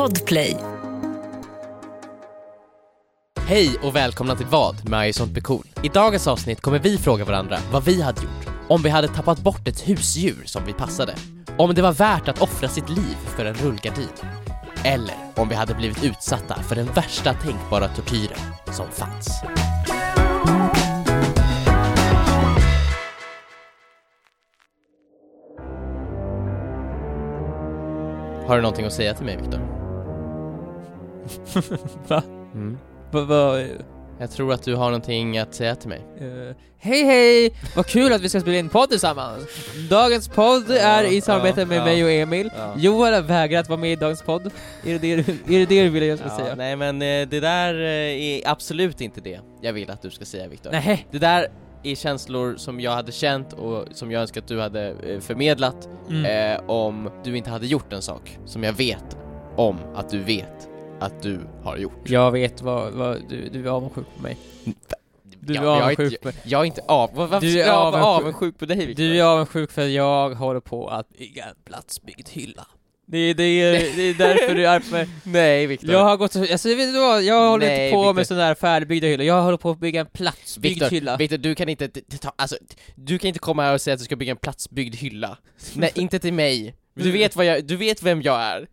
Podplay. Hej och välkomna till Vad med I sånt blir cool. I dagens avsnitt kommer vi fråga varandra vad vi hade gjort om vi hade tappat bort ett husdjur som vi passade. Om det var värt att offra sitt liv för en rullgardin. Eller om vi hade blivit utsatta för den värsta tänkbara tortyren som fanns. Har du någonting att säga till mig, Viktor? Va? Mm. Va, va, Jag tror att du har någonting att säga till mig. eh, hej hej! Vad kul att vi ska spela in podd tillsammans! Dagens podd är i samarbete med mig och Emil. Johan har vägrat vara med i dagens podd. Är det det, är det, det du vill att jag ska säga? nej men eh, det där eh, är absolut inte det jag vill att du ska säga Viktor. Nej. Det där är känslor som jag hade känt och som jag önskar att du hade eh, förmedlat Mm. eh, om du inte hade gjort en sak som jag vet om att du vet att du har gjort. Jag vet vad, vad du, du är avundsjuk på mig. Du är jag, jag, är avundsjuk inte, på jag är inte av... Varför Du är jag avundsjuk. avundsjuk på dig Viktor? Du är avundsjuk för att jag håller på att bygga en platsbyggd hylla. Det är, det är, det är därför du är arg på mig. Nej Viktor. Jag har gått, alltså vet du vad, jag håller Nej, inte på Victor. med sådana där färdigbyggda hyllor, jag håller på att bygga en platsbyggd Viktor, hylla. Viktor, du kan inte ta, alltså, du kan inte komma här och säga att du ska bygga en platsbyggd hylla. Nej, inte till mig. Du vet vad jag, du vet vem jag är.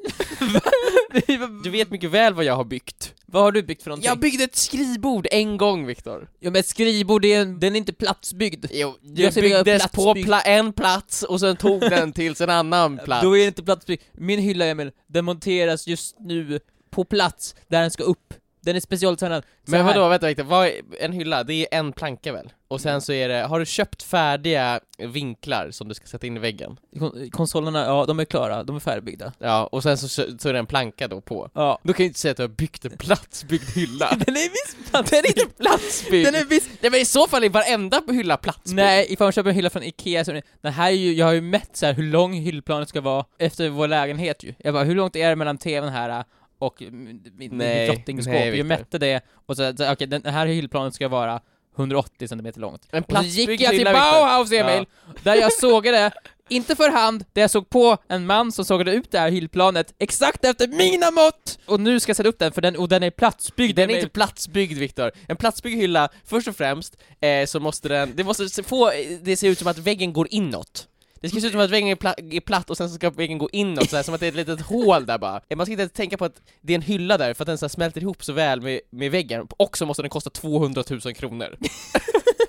Du vet mycket väl vad jag har byggt. Vad har du byggt för någonting? Jag byggde ett skrivbord en gång Viktor. Ja men ett skrivbord, är en, den är inte platsbyggd. Jo, Jag det bygga byggdes på pla- en plats och sen tog den till en annan plats. Då är det inte platsbyggd. Min hylla Emil, den monteras just nu på plats där den ska upp. Den är specialtränad. Så Men här. vadå, vänta Viktor, vad är en hylla? Det är en planka väl? Och sen så är det, har du köpt färdiga vinklar som du ska sätta in i väggen? Kon- konsolerna, ja de är klara, de är färdigbyggda. Ja, och sen så, så är det en planka då på. Ja. Då kan du inte säga att du har byggt en platsbyggd hylla. Den är visst platsbyggd! Den är inte platsbyggd! Den är visst... Nej men i så fall är varenda hylla platsbyggd. Nej, ifall man köper en hylla från Ikea så är det, den här är ju, jag har ju mätt så här hur lång hyllplanet ska vara efter vår lägenhet ju. Jag bara, hur långt är det mellan tvn här och min, Nej, drottningskåp? nej, Jag mätte det, och så, så okej, den här hyllplanet ska vara 180 cm långt. En Och så gick jag till. Bauhaus Emil, där jag sågade, inte för hand, där jag såg på en man som sågade ut det här hyllplanet exakt efter mina mått! Och nu ska jag sätta upp den, för den, och den är platsbyggd Den är inte platsbyggd Viktor. En platsbyggd hylla, först och främst, eh, så måste den, det måste se- få det ser ut som att väggen går inåt. Det ska se ut som att väggen är, pla- är platt och sen så ska väggen gå inåt, så här, som att det är ett litet hål där bara. Man ska inte tänka på att det är en hylla där för att den så här, smälter ihop så väl med, med väggen, och så måste den kosta 200 000 kronor.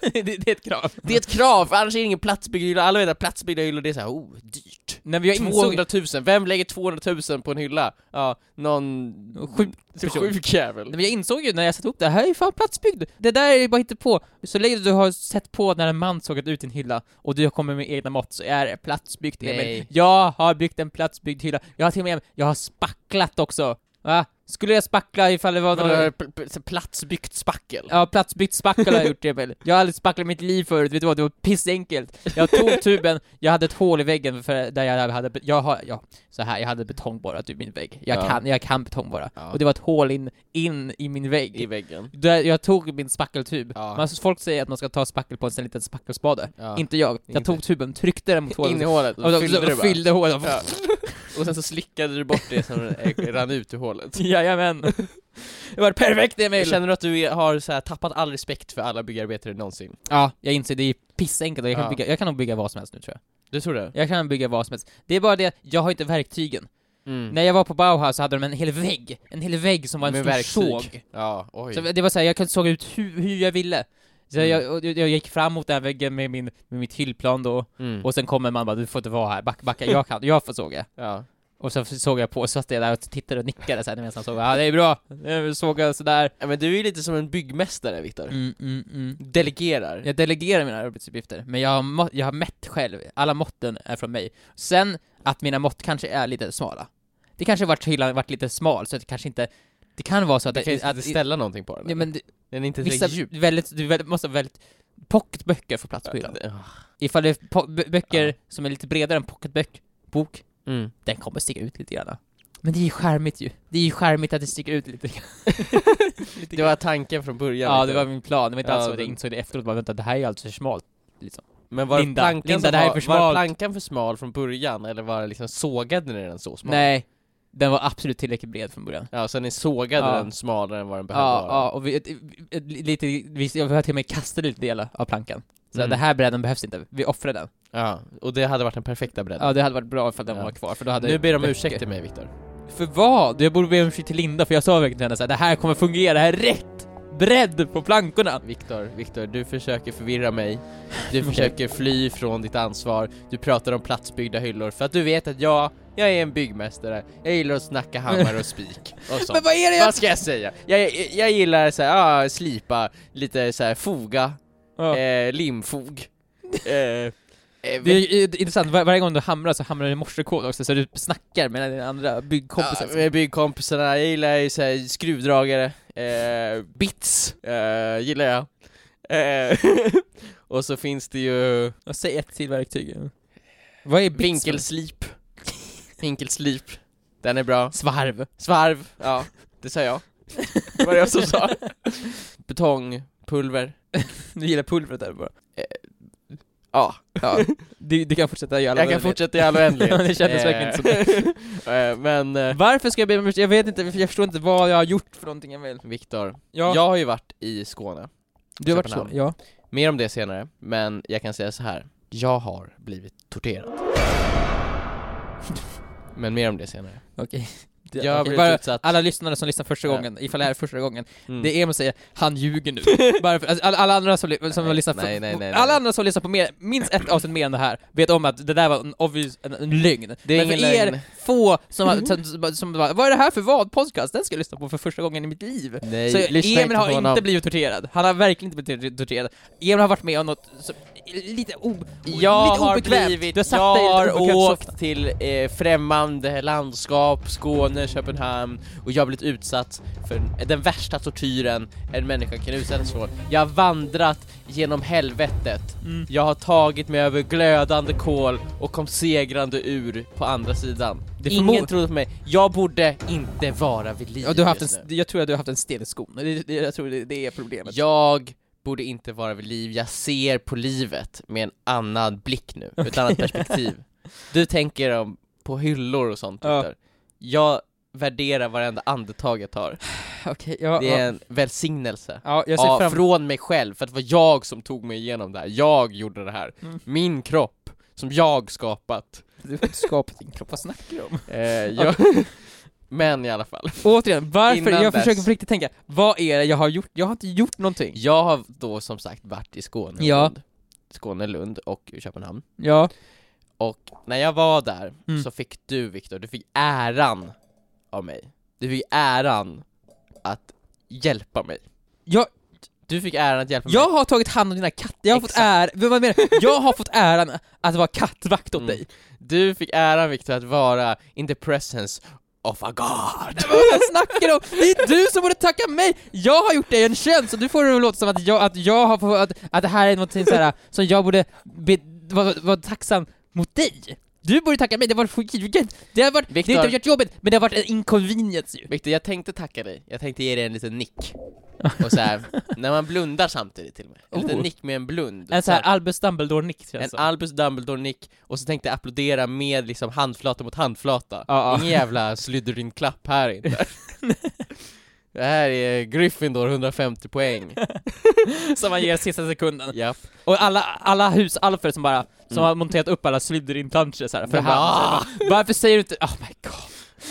det, det är ett krav. Det är ett krav, för annars är det ingen platsbyggd hylla. Alla vet att platsbyggda hyllor det är såhär, oh, dyrt. När vi insåg 200 000, vem lägger 200 000 på en hylla? Ja, någon Sjuk sjuk jävel. Men jag insåg ju när jag satte upp det här, är fan platsbyggd! Det där är bara på. Så länge du har sett på när en man sågat ut din hylla och du har kommit med egna mått så är det platsbyggt Emil. Nej. Jag har byggt en platsbyggd hylla. Jag har till och med, jag har spacklat också. Va? Skulle jag spackla ifall det var någon... pl- pl- platsbyggt spackel? Ja, platsbyggt spackel har jag gjort Emil. Jag har aldrig spacklat i mitt liv förut, vet du vad? Det var pissenkelt. Jag tog tuben, jag hade ett hål i väggen för där jag hade, jag har, ja, så här, jag hade betongborrat i min vägg. Jag Ja. kan, jag kan betongborra. Ja. Och det var ett hål in, in i min vägg. I väggen. Där jag tog min spackeltub. Ja. Man, folk säger att man ska ta spackel på en sån liten spackelspade. Ja. Inte jag. Jag Inte. tog tuben, tryckte den mot hålet. In i hålet och, och, och, fyllde och, du och fyllde hålet. Ja. Och sen så slickade du bort det som rann ut ur hålet. Jajamän. Det var perfekt Emil! Känner du att du har så här, tappat all respekt för alla byggarbetare någonsin? Ja, jag inser det är pissenkelt jag kan, Ja. bygga, jag kan nog bygga vad som helst nu tror jag. Du tror det? Jag kan bygga vad som helst. Det är bara det, jag har inte verktygen. Mm. När jag var på Bauhaus så hade de en hel vägg, en hel vägg som var en Med stor verktyg. såg. Ja, oj. Så det var såhär, jag kunde såga ut hur, hur jag ville. Så Mm. jag, jag, jag gick fram mot den här väggen med, min, med mitt hyllplan då, Mm. och sen kommer man bara 'Du får inte vara här, backa, backa, jag kan, jag får såga' Ja. Och så såg jag på, så satt jag där och tittade och nickade såhär medan han såg, ja det är bra, jag sågar sådär ja. Men du är ju lite som en byggmästare Viktor. mm, mm, mm. Delegerar. Jag delegerar mina arbetsuppgifter, men jag har, jag har mätt själv, alla måtten är från mig Sen, att mina mått kanske är lite smala Det kanske varit hyllan varit lite smal, så det kanske inte Det kan vara så att Du kan ju att, inte ställa någonting på den. ja, men det, Den är inte vissa, djup. väldigt, du väldigt, måste ha väldigt Pocketböcker får plats på hyllan Ja. Ifall det är böcker Ja. som är lite bredare än pocketbok, bok, Mm. den kommer sticka ut lite grann Men det är ju charmigt ju, det är ju charmigt att det sticker ut lite grann lite Det var tanken från början. Ja, det var min plan, det var inte alls så att jag insåg det efteråt, bara vänta det här är ju alldeles för smalt liksom. Men var Linda, plankan Linda, det här är var, för var smalt. plankan för smal från början, eller var det liksom sågade ni den så smal? Nej, Den var absolut tillräckligt bred från början. Ja, så ni sågade Ja. den smalare än vad den behövde Ja, vara? ja, och vi, lite, vi, jag har till och med kastat lite delar av plankan. Så Mm. den här bredden behövs inte, vi offrar den. Ja, och det hade varit den perfekta bredden. Ja, det hade varit bra ifall den Ja. var kvar, för då hade nu ber de ursäkt till mig Viktor. För vad? Jag borde be om ursäkt till Linda, för jag sa verkligen till henne såhär, det här kommer fungera, det här är rätt bredd på plankorna! Viktor, Viktor, du försöker förvirra mig. Du försöker fly från ditt ansvar. Du pratar om platsbyggda hyllor för att du vet att jag, jag är en byggmästare. Jag gillar att snacka hammare och spik och sånt. Men vad är det jag... Vad ska jag säga? Jag, jag, jag gillar så här, ah, slipa, lite så här foga, Ja. eh, limfog. Eh, eh, Det är intressant, var, varje gång du hamrar så hamrar du i morsekod också, så du snackar med dina andra byggkompisar. Ja, med byggkompisarna, jag gillar ju så här skruvdragare, eh, bits, eh, gillar jag. Eh, och så finns det ju Och säg ett till verktyg. Vad är bits? vinkelslip. Vinkelslip, den är bra. Svarv. Svarv, ja, det sa jag. Det var det jag som sa. Betongpulver, Du gillar pulvret där bara. ja. Ja. Du, du kan fortsätta göra Jag kan fortsätta i all oändlighet. Det kändes verkligen inte så. Eh, Men, eh, Varför ska jag be om ursäkt? Jag vet inte, jag förstår inte vad jag har gjort för någonting vill. Viktor, Ja, jag har ju varit i Skåne. du har varit så, Köpenhamn. ja. Mer om det senare, men jag kan säga så här. Jag har blivit torterad. Men mer om det senare. Okej. Det- Jag har blivit bara utsatt. Alla lyssnare som lyssnar första Ja. gången, ifall det här är första gången, Mm. det är Emil säger 'Han ljuger nu' Bara för, alltså, alla, alla andra som, som har lyssnat nej, nej, nej, Alla nej. andra som lyssnar på mer, minst ett avsnitt mer än det här, vet om att det där var en obvious, en, en lögn. Det är Men för ingen er lögn. få som, har, som, som, som bara, vad är det här för vad? Podcast? Den ska jag lyssna på för första gången i mitt liv. Nej, Så Emil har på inte blivit torterad. Han har verkligen inte blivit torterad. Emil har varit med om något lite, o, Jag lite har obekvämt. blivit, du har satt jag har åkt soffa. till eh, främmande landskap, Skåne, Köpenhamn och jag har blivit utsatt för den värsta tortyren en människa kan utsättas för. Jag har vandrat genom helvetet. Mm. Jag har tagit mig över glödande kol och kom segrande ur på andra sidan. Det Ingen trodde på mig. Jag borde inte vara vid liv Ja, du har haft en, jag tror att du har haft en sten i skon. Jag tror det, det är problemet. Jag borde inte vara vid liv, jag ser på livet med en annan blick nu, ett annat perspektiv. Du tänker om, på hyllor och sånt Ja. Jag värderar varenda andetag jag tar. Okej, ja, Det är ja. en välsignelse. ja, jag ser Ja, fram från mig själv, för att det var jag som tog mig igenom det här. Jag gjorde det här. Mm. Min kropp, som jag skapat. Du har inte skapat din kropp, vad snackar du om? Eh, jag... Men i alla fall. Återigen, varför, Innan jag dess. försöker på riktigt tänka, vad är det jag har gjort? Jag har inte gjort någonting. Jag har då som sagt varit i Skåne, Ja. Lund. Skåne, Lund och Köpenhamn. Ja, Och när jag var där Mm. så fick du Viktor, du fick äran av mig. Du fick äran att hjälpa mig. jag, Du fick äran att hjälpa jag mig. har tagit hand om dina katter, jag har fått Exakt. ära, vad menar du? Jag har fått äran att vara kattvakt åt Mm. dig. Du fick äran Viktor att vara in the presence of a god. Vad snackar du om? Det är du som borde tacka mig! Jag har gjort dig en tjänst och du får det att låta som att jag, att jag har fått, att, att det här är någonting såhär som jag borde be, vara, vara tacksam mot dig. Du borde tacka mig, det har varit skitkul. Det har varit, det Viktor. har inte varit jobbigt, men det har varit en inconvenience ju. Viktor, jag tänkte tacka dig. Jag tänkte ge dig en liten nick. Och så här, när man blundar samtidigt till och med. En liten Oh. nick med en blund. En Så sån här här, Albus Dumbledore-nick känns en som. Albus Dumbledore-nick, och så tänkte jag applådera med liksom handflata mot handflata. Ja, ja. Ingen jävla Slytherin-klapp här inte. Det här är Gryffindor 150 poäng. som man ger sista sekunden. Japp. Och alla, alla husalfer som bara, som Mm. har monterat upp alla Slytherin-planscher såhär för bara, Varför säger du inte, oh my god.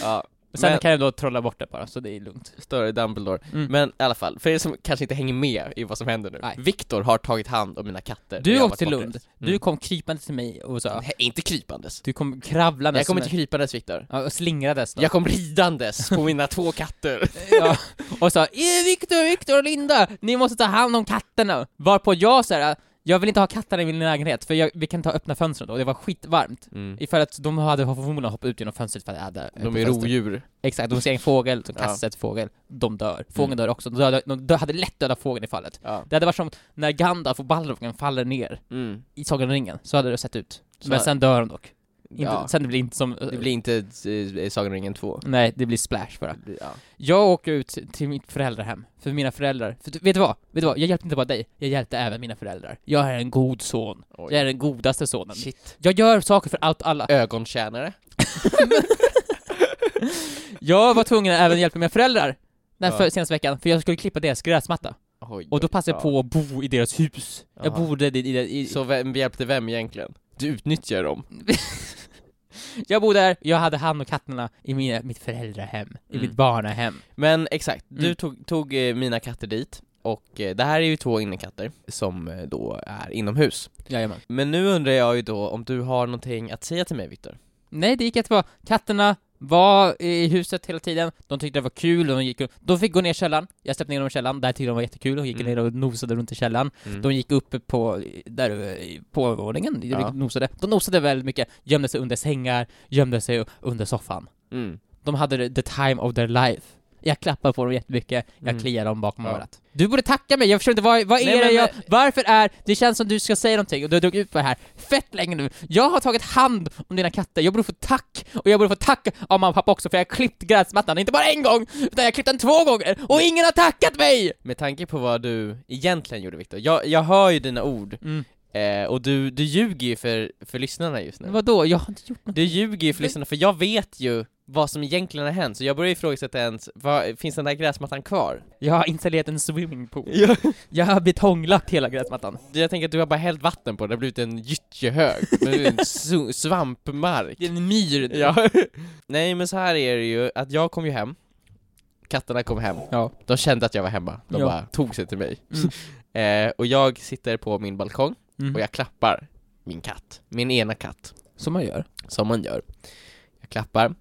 Ja, Sen Men- kan jag då trolla bort det bara, så det är lugnt. större Dumbledore. Mm. Men i alla fall, för er som kanske inte hänger med i vad som händer nu. Nej. Viktor har tagit hand om mina katter. Du åkte till Lund, du Mm. kom krypande till mig och sa, Nej, inte krypandes. du kom kravlandes Jag kom inte krypandes Viktor. Ja, och slingrades då. Jag kom ridandes på mina två katter. ja, och sa "Eh, Viktor, Viktor och Linda, ni måste ta hand om katterna! Varpå jag såhär, jag vill inte ha katterna i min lägenhet, för jag, vi kan ta öppna fönstren då, det var skitvarmt. Mm. Ifall att de hade förmodligen hoppat ut genom fönstret för att hade De är rovdjur. Exakt, de ser en fågel, Ja. kastar ett fågel, de dör. Fågeln Mm. dör också, de, döda, de hade lätt dödat fågeln i fallet. Ja. Det hade varit som när Gandalf och Balrogen faller ner Mm. i Sagan om ringen, så hade det sett ut. Så- Men sen dör de dock. Inte, ja. Sen det blir inte som... Det blir inte eh, Sagan om ringen 2. Nej, det blir splash bara. Ja. Jag åker ut till mitt föräldrahem, för mina föräldrar, för vet du vad? Vet du vad? Jag hjälpte inte bara dig, jag hjälpte även mina föräldrar. Jag är en god son. Oj. Jag är den godaste sonen. Shit. Jag gör saker för allt och alla. Ögontjänare. Jag var tvungen att även hjälpa mina föräldrar den Ja. för, senaste veckan, för jag skulle klippa deras gräsmatta. Oj, Och då passade jag ja. på att bo i deras hus. Jag Jaha. bodde i, i, i, Så vem hjälpte vem egentligen? Du utnyttjar dem. Jag bodde där, jag hade hand om katterna i mina, mitt föräldrahem, i Mm. mitt barnahem. Men exakt, du Mm. tog, tog eh, mina katter dit, och eh, det här är ju två innekatter som eh, då är inomhus. Jajamän. Men nu undrar jag ju då om du har någonting att säga till mig Viktor? Nej, det gick jättebra. Katterna var i huset hela tiden, de tyckte det var kul, och de, gick, de fick gå ner i källaren, jag släppte ner dem i källaren, där tyckte de var jättekul, och gick Mm. ner och nosade runt i källaren. Mm. De gick uppe på, där i- på övervåningen, Ja. de nosade. De nosade väldigt mycket, gömde sig under sängar, gömde sig under soffan. Mm. De hade the time of their life. Jag klappar på dem jättemycket, jag Mm. kliar dem bakom Ja. örat. Du borde tacka mig, jag förstår inte, vad, vad är Nej, det men- jag, varför är, det känns som du ska säga någonting och du har dragit ut på det här fett länge nu. Jag har tagit hand om dina katter, jag borde få tack, och jag borde få tack av mamma och pappa också för jag har klippt gräsmattan, inte bara en gång, utan jag har klippt den två gånger, och ingen har tackat mig! Med tanke på vad du egentligen gjorde Viktor, jag, jag hör ju dina ord, Mm. Eh, och du, du ljuger ju för, för lyssnarna just nu. Vadå? Jag har inte gjort något. Du ljuger ju för lyssnarna, för jag vet ju vad som egentligen har hänt, så jag börjar ifrågasätta ens, vad, finns den där gräsmattan kvar? Jag har installerat en swimmingpool. Ja. Jag har betonglagt hela gräsmattan. Jag tänker att du har bara hällt vatten på det, det har blivit en gyttjehög, en svampmark. Det är en myr. Ja. Nej men så här är det ju, att jag kom ju hem, katterna kom hem, Ja. de kände att jag var hemma, de Ja. bara tog sig till mig. eh, och jag sitter på min balkong, Mm. och jag klappar min katt, min ena katt, Som man gör. som man gör. Jag klappar,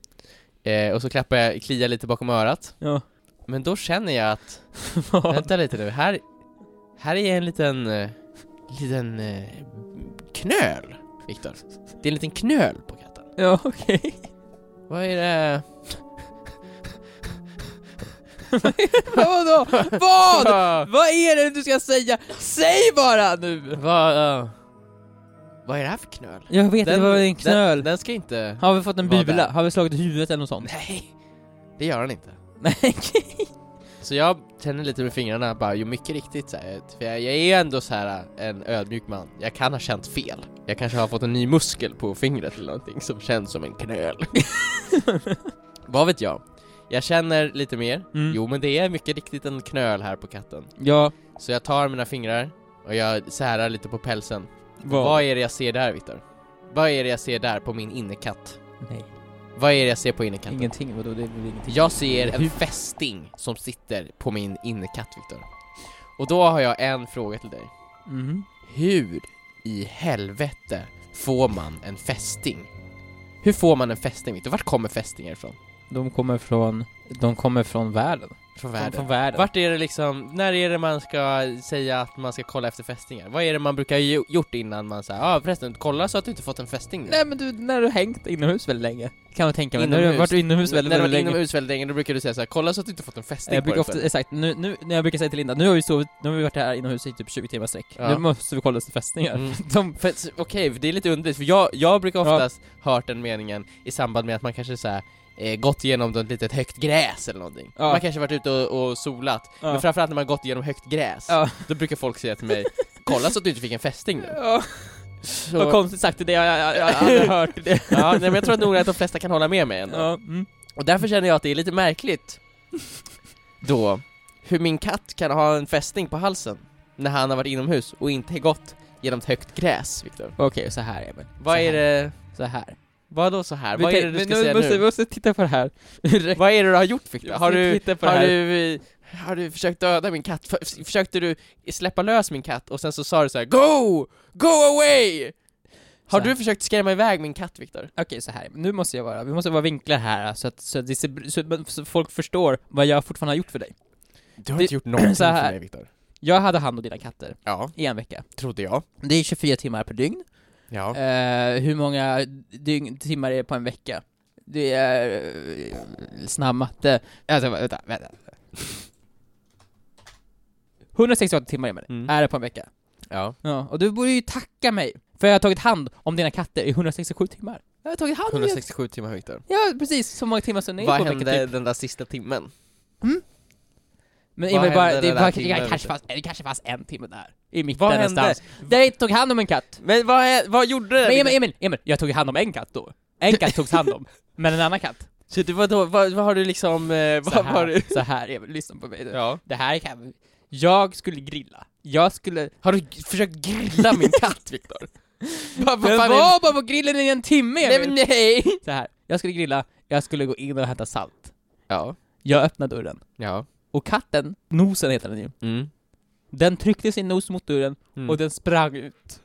eh, och så klappar jag, kliar lite bakom örat, Ja. men då känner jag att, vänta lite nu, här, här är en liten, eh, liten eh, knöl, Viktor. Det är en liten knöl på katten. Ja, okej. Vad är det? Vadå? Vad? Vad är det du ska säga? Säg bara nu! Vad, uh, vad är det här för knöl? Jag vet, det var en knöl. Den, den ska inte... Har vi fått en bula? där? Har vi slagit huvudet eller något sånt? Nej, det gör den inte. Nej. Så jag känner lite med fingrarna bara, ju mycket riktigt så här, för jag, jag är ändå så här en ödmjuk man. Jag kan ha känt fel. Jag kanske har fått en ny muskel på fingret eller någonting som känns som en knöl. Vad vet jag? Jag känner lite mer. Mm. Jo men det är mycket riktigt en knöl här på katten. Ja. Så jag tar mina fingrar och jag särar lite på pälsen. Vad? Vad är det jag ser där Viktor? Vad är det jag ser där på min innekatt? Nej. Vad är det jag ser på innekatten? Ingenting, vadå? Det är ingenting? Jag ser en fästing som sitter på min innekatt Viktor. Och då har jag en fråga till dig. Mhm. Hur i helvete får man en fästing? Hur får man en fästing Viktor? Vart kommer fästingar ifrån? De kommer från, de kommer från världen. Från världen? från världen. Vart är det liksom, när är det man ska säga att man ska kolla efter fästingar? Vad är det man brukar ha gjo- gjort innan man säger ja ah, förresten, kolla så att du inte fått en fästing nu? Nej men du, när du har hängt inomhus väldigt länge. Kan man tänka mig. När du Inomhus. har varit inomhus väldigt, När du väldigt varit länge. inomhus väldigt länge, då brukar du säga så här, kolla så att du inte fått en fästing Jag brukar ofta, förrän." exakt, nu, nu, när jag brukar säga till Linda, nu har vi sovit, nu har vi varit här inomhus i typ 20 timmar sträck. Ja. Nu måste vi kolla efter fästingar. Mm. De, Okej, för det är lite underligt, för jag, jag brukar oftast hört den meningen i samband med att man kanske såhär eh, gått igenom ett litet högt gräs eller någonting. Ja. Man kanske varit ute och, och solat, ja. men framförallt när man gått igenom högt gräs, Ja. då brukar folk säga till mig Kolla så att du inte fick en fästing nu. Ja. Så, Vad konstigt sagt, det jag, jag, jag, har hört det. ja, nej, men jag tror att nog att de flesta kan hålla med mig ändå. Ja, mm. Och därför känner jag att det är lite märkligt då, hur min katt kan ha en fästing på halsen när han har varit inomhus och inte gått genom ett högt gräs, Viktor. Okej, så här Emil. Vad Så är här. det, Så här. Vad då så här? Vi Vad är det du ska säga måste, nu? Vi måste titta på det här. Vad är det du har gjort Viktor? Jag Har du, titta på det har här. du, har du försökt döda min katt? För, försökte du släppa lös min katt och sen så sa du så här: GO! Go away! Har du försökt skrämma iväg min katt Viktor? Okej, så här. Nu måste jag vara, vi måste vara vinklar här så att, så att, det ser, så, att- så att folk förstår vad jag fortfarande har gjort för dig. Du har inte gjort någonting så här. mig Viktor. Jag hade hand om dina katter Ja, i en vecka. trodde jag. Det är 24 timmar per dygn. Ja. Eh, hur många dygn, timmar är det på en vecka? Det är uh, snabb matte. Alltså, vänta, vänta. 168 timmar Emil, Mm. är det på en vecka. ja. Ja, och du borde ju tacka mig, för jag har tagit hand om dina katter i 167 timmar. Jag har tagit hand om dina 167 timmar Viktor. Ja, precis, så många timmar som det är Vad på en vecka hände typ. den där sista timmen? Men Emil, bara, hände det, där det, kanske fanns, det kanske fanns en timme där, i mitten Vad hände? någonstans. Där jag tog hand om en katt. Men vad, vad gjorde det? Men Emil, Emil, Emil, jag tog hand om en katt då. En katt togs hand om, men en annan katt, Så du, vad, då, vad, vad har du liksom, eh, Så vad har här, du? så här Emil, lyssna på mig nu. Ja. Det här kan Jag skulle grilla. Jag skulle... Har du försökt grilla min katt Viktor? Vad var bara på grillen i en timme Nej Emil! men nej! Så här. jag skulle grilla, jag skulle gå in och hämta salt. Ja, Jag öppnade dörren. ja. Och katten, nosen heter den ju, Mm. den tryckte sin nos mot dörren Mm. och den sprang ut.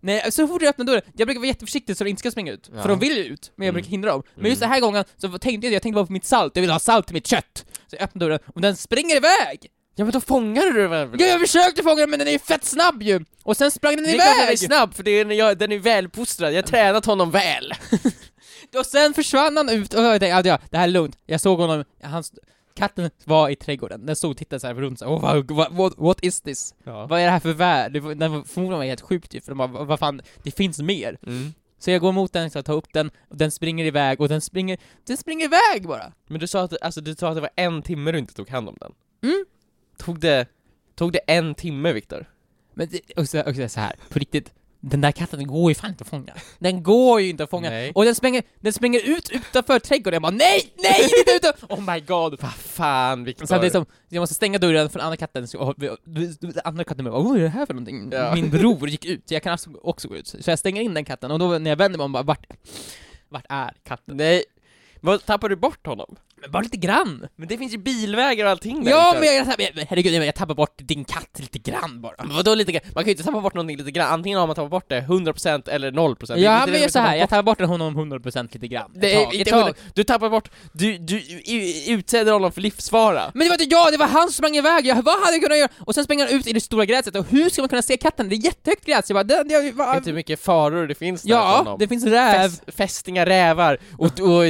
Nej, så fort jag öppnar dörren, jag brukar vara jätteförsiktig så de inte ska springa ut, Ja. för de vill ju ut, men jag Mm. brukar hindra dem. Men Mm. just den här gången så tänkte jag, jag tänkte bara på mitt salt, jag vill ha salt till mitt kött! Så jag öppnar dörren, och den springer iväg! Ja men då fångar du den väl? Ja, jag försökte fånga den men den är ju fett snabb ju! Och sen sprang den Det är klart den är iväg! snabb, för det är, jag, den är välfostrad, jag har tränat honom väl! Och sen försvann han ut, och jag tänkte, ja, ja, det här är lugnt. Jag såg honom, han, st- katten var i trädgården, den stod och tittade så här runt såhär, oh, vad, what, what is this? Ja. Vad är det här för värld? Det var- Den var förmodligen var helt sjukt ju, för de bara, vad fan, det finns mer. Mm. Så jag går mot den, så jag tar upp den, och den springer iväg, och den springer, den springer iväg bara! Men du sa att, alltså, du sa att det var en timme du inte tog hand om den? Mm. Tog det, tog det en timme Viktor? Men det, och så, och så här, på riktigt, den där katten går ju fan inte att fånga. Den går ju inte att fånga. Nej. Och den springer, den springer ut utanför trädgården, jag bara nej, nej, inte utanför! Oh my god! Vad fan Viktor? Så det är som, jag måste stänga dörren för den andra katten, så, och, och, andra katten bara vad är det här för någonting? Ja. Min bror gick ut, jag kan alltså också gå ut. Så jag stänger in den katten, och då när jag vänder mig om bara vart, vart är katten? Nej, vad, tappar du bort honom? Men bara lite grann! Men det finns ju bilvägar och allting där Ja men jag, jag, herregud, jag, tappar bort din katt lite grann bara. Men vadå lite grann? Man kan ju inte tappa bort någonting lite grann, antingen har man tappat bort det 100% eller 0% Det är Ja men jag så här, jag tappar bort den honom 100% lite grann. Det Ett tag, ett tag. 100, du tappar bort, du, du utsätter honom för livsfara Men det var inte jag, det var han som sprang iväg, jag, vad hade jag kunnat göra? Och sen sprang han ut i det stora gräset, och hur ska man kunna se katten? Det är jättehögt gräs, jag bara, det, jag, Vet va, inte hur mycket faror det finns där Ja, det finns räv, Fäst, fästingar, rävar, och, och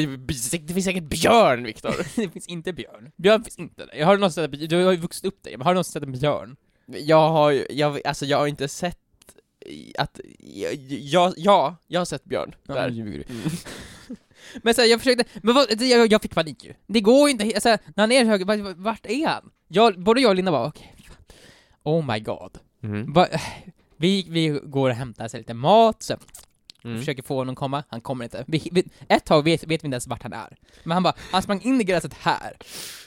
det finns säkert björn Viktor det finns inte björn. Björn finns inte där. Jag har någonsin sett, du har ju vuxit upp där, men har du någonsin sett en björn? Jag har ju, jag, alltså jag har inte sett att, jag, jag, ja, jag har sett björn Ja, där. Mm. Men så här, jag försökte, men vad, jag, jag fick panik ju. Det går ju inte, alltså, när han är hög, vart, är han? Jag, både jag och Linda var okej, fan. oh my god. Mm. Va, vi, vi går och hämtar så lite mat, så Mm. försöker få honom att komma, han kommer inte. Vi, vi, ett tag vet, vet vi inte ens vart han är. Men han bara, han sprang in i gräset här.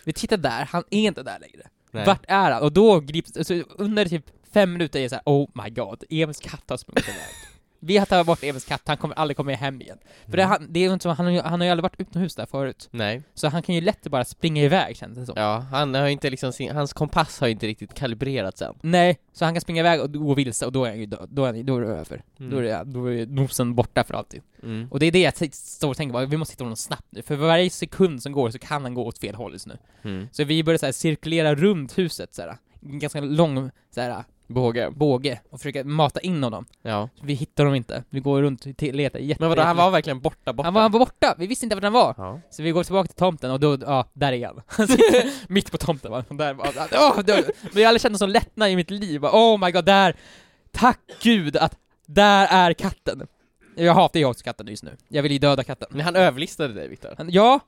Vi tittar där, han är inte där längre. Nej. Vart är han? Och då grips, alltså, under typ fem minuter är det såhär, oh my god, Emils katt har sprungit iväg. Vi har tagit bort Emils katt, han kommer aldrig komma hem igen. För det, han, det är ju inte så, han, har ju- han har ju aldrig varit utomhus där förut. Nej. Så han kan ju lätt bara springa iväg känns det som. Ja, han har inte liksom sin, hans kompass har inte riktigt kalibrerats än. Nej, så han kan springa iväg och gå vilse och då är han ju död, då är, han, då är det över. Mm. Då, är det, då är nosen borta för alltid. Mm. Och det är det jag t- står och tänker, bara, vi måste hitta honom snabbt nu, för varje sekund som går så kan han gå åt fel håll just nu. Mm. Så vi börjar så här, cirkulera runt huset såhär, en ganska lång såhär, Båge. båge, och försöka mata in honom. Ja. Vi hittar honom inte, vi går runt och letar jätte Men vadå, han var verkligen borta, borta? han var, han var borta, vi visste inte vart han var! Ja. Så vi går tillbaka till tomten och då, ja, där är han. Han mitt på tomten va, där var åh, det, Men jag har aldrig känt en sån lättnad i mitt liv, bara, oh my god, där! Tack gud att där är katten! Jag hatar ju också katten just nu, jag vill ju döda katten. Men han överlistade dig Viktor. Ja,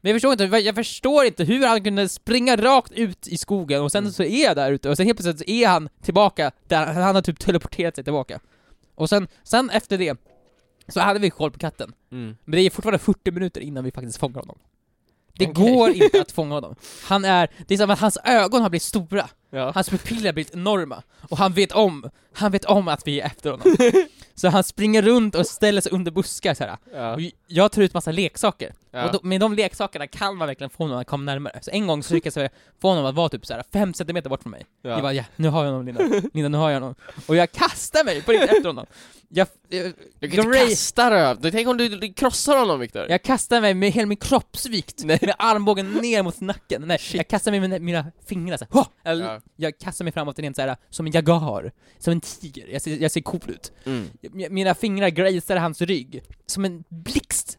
men jag förstår inte, jag förstår inte hur han kunde springa rakt ut i skogen och sen Mm. så är jag där ute och sen helt plötsligt så är han tillbaka där, han har typ teleporterat sig tillbaka. Och sen, sen efter det, så hade vi koll på katten. Mm. Men det är fortfarande 40 minuter innan vi faktiskt fångar honom. Det Okej. går inte att fånga honom. Han är, det är som att hans ögon har blivit stora, Ja. hans pupiller har blivit enorma, och han vet om, han vet om att vi är efter honom. så han springer runt och ställer sig under buskar så här. Ja. Och jag tar ut massa leksaker, Ja. och då, med de leksakerna kan man verkligen få honom att komma närmare. Så en gång så lyckades jag få honom att vara typ så här 5 cm bort från mig. Ja. Jag bara ja, nu har jag honom Linda, Linda nu har jag honom. Och jag kastar mig på riktigt efter honom. Jag, jag, Du kan inte kasta röv, tänk om du, du krossar honom Viktor? jag kastar mig med hela min kroppsvikt, med armbågen ner mot nacken. Nej, jag kastar mig med mina, fingrar så här. Hå! Jag, Ja. jag kastar mig framåt rent så här, som en jagar, som en tiger. Jag ser, jag ser cool ut. Mm. Mina fingrar gracear hans rygg, som en blixt.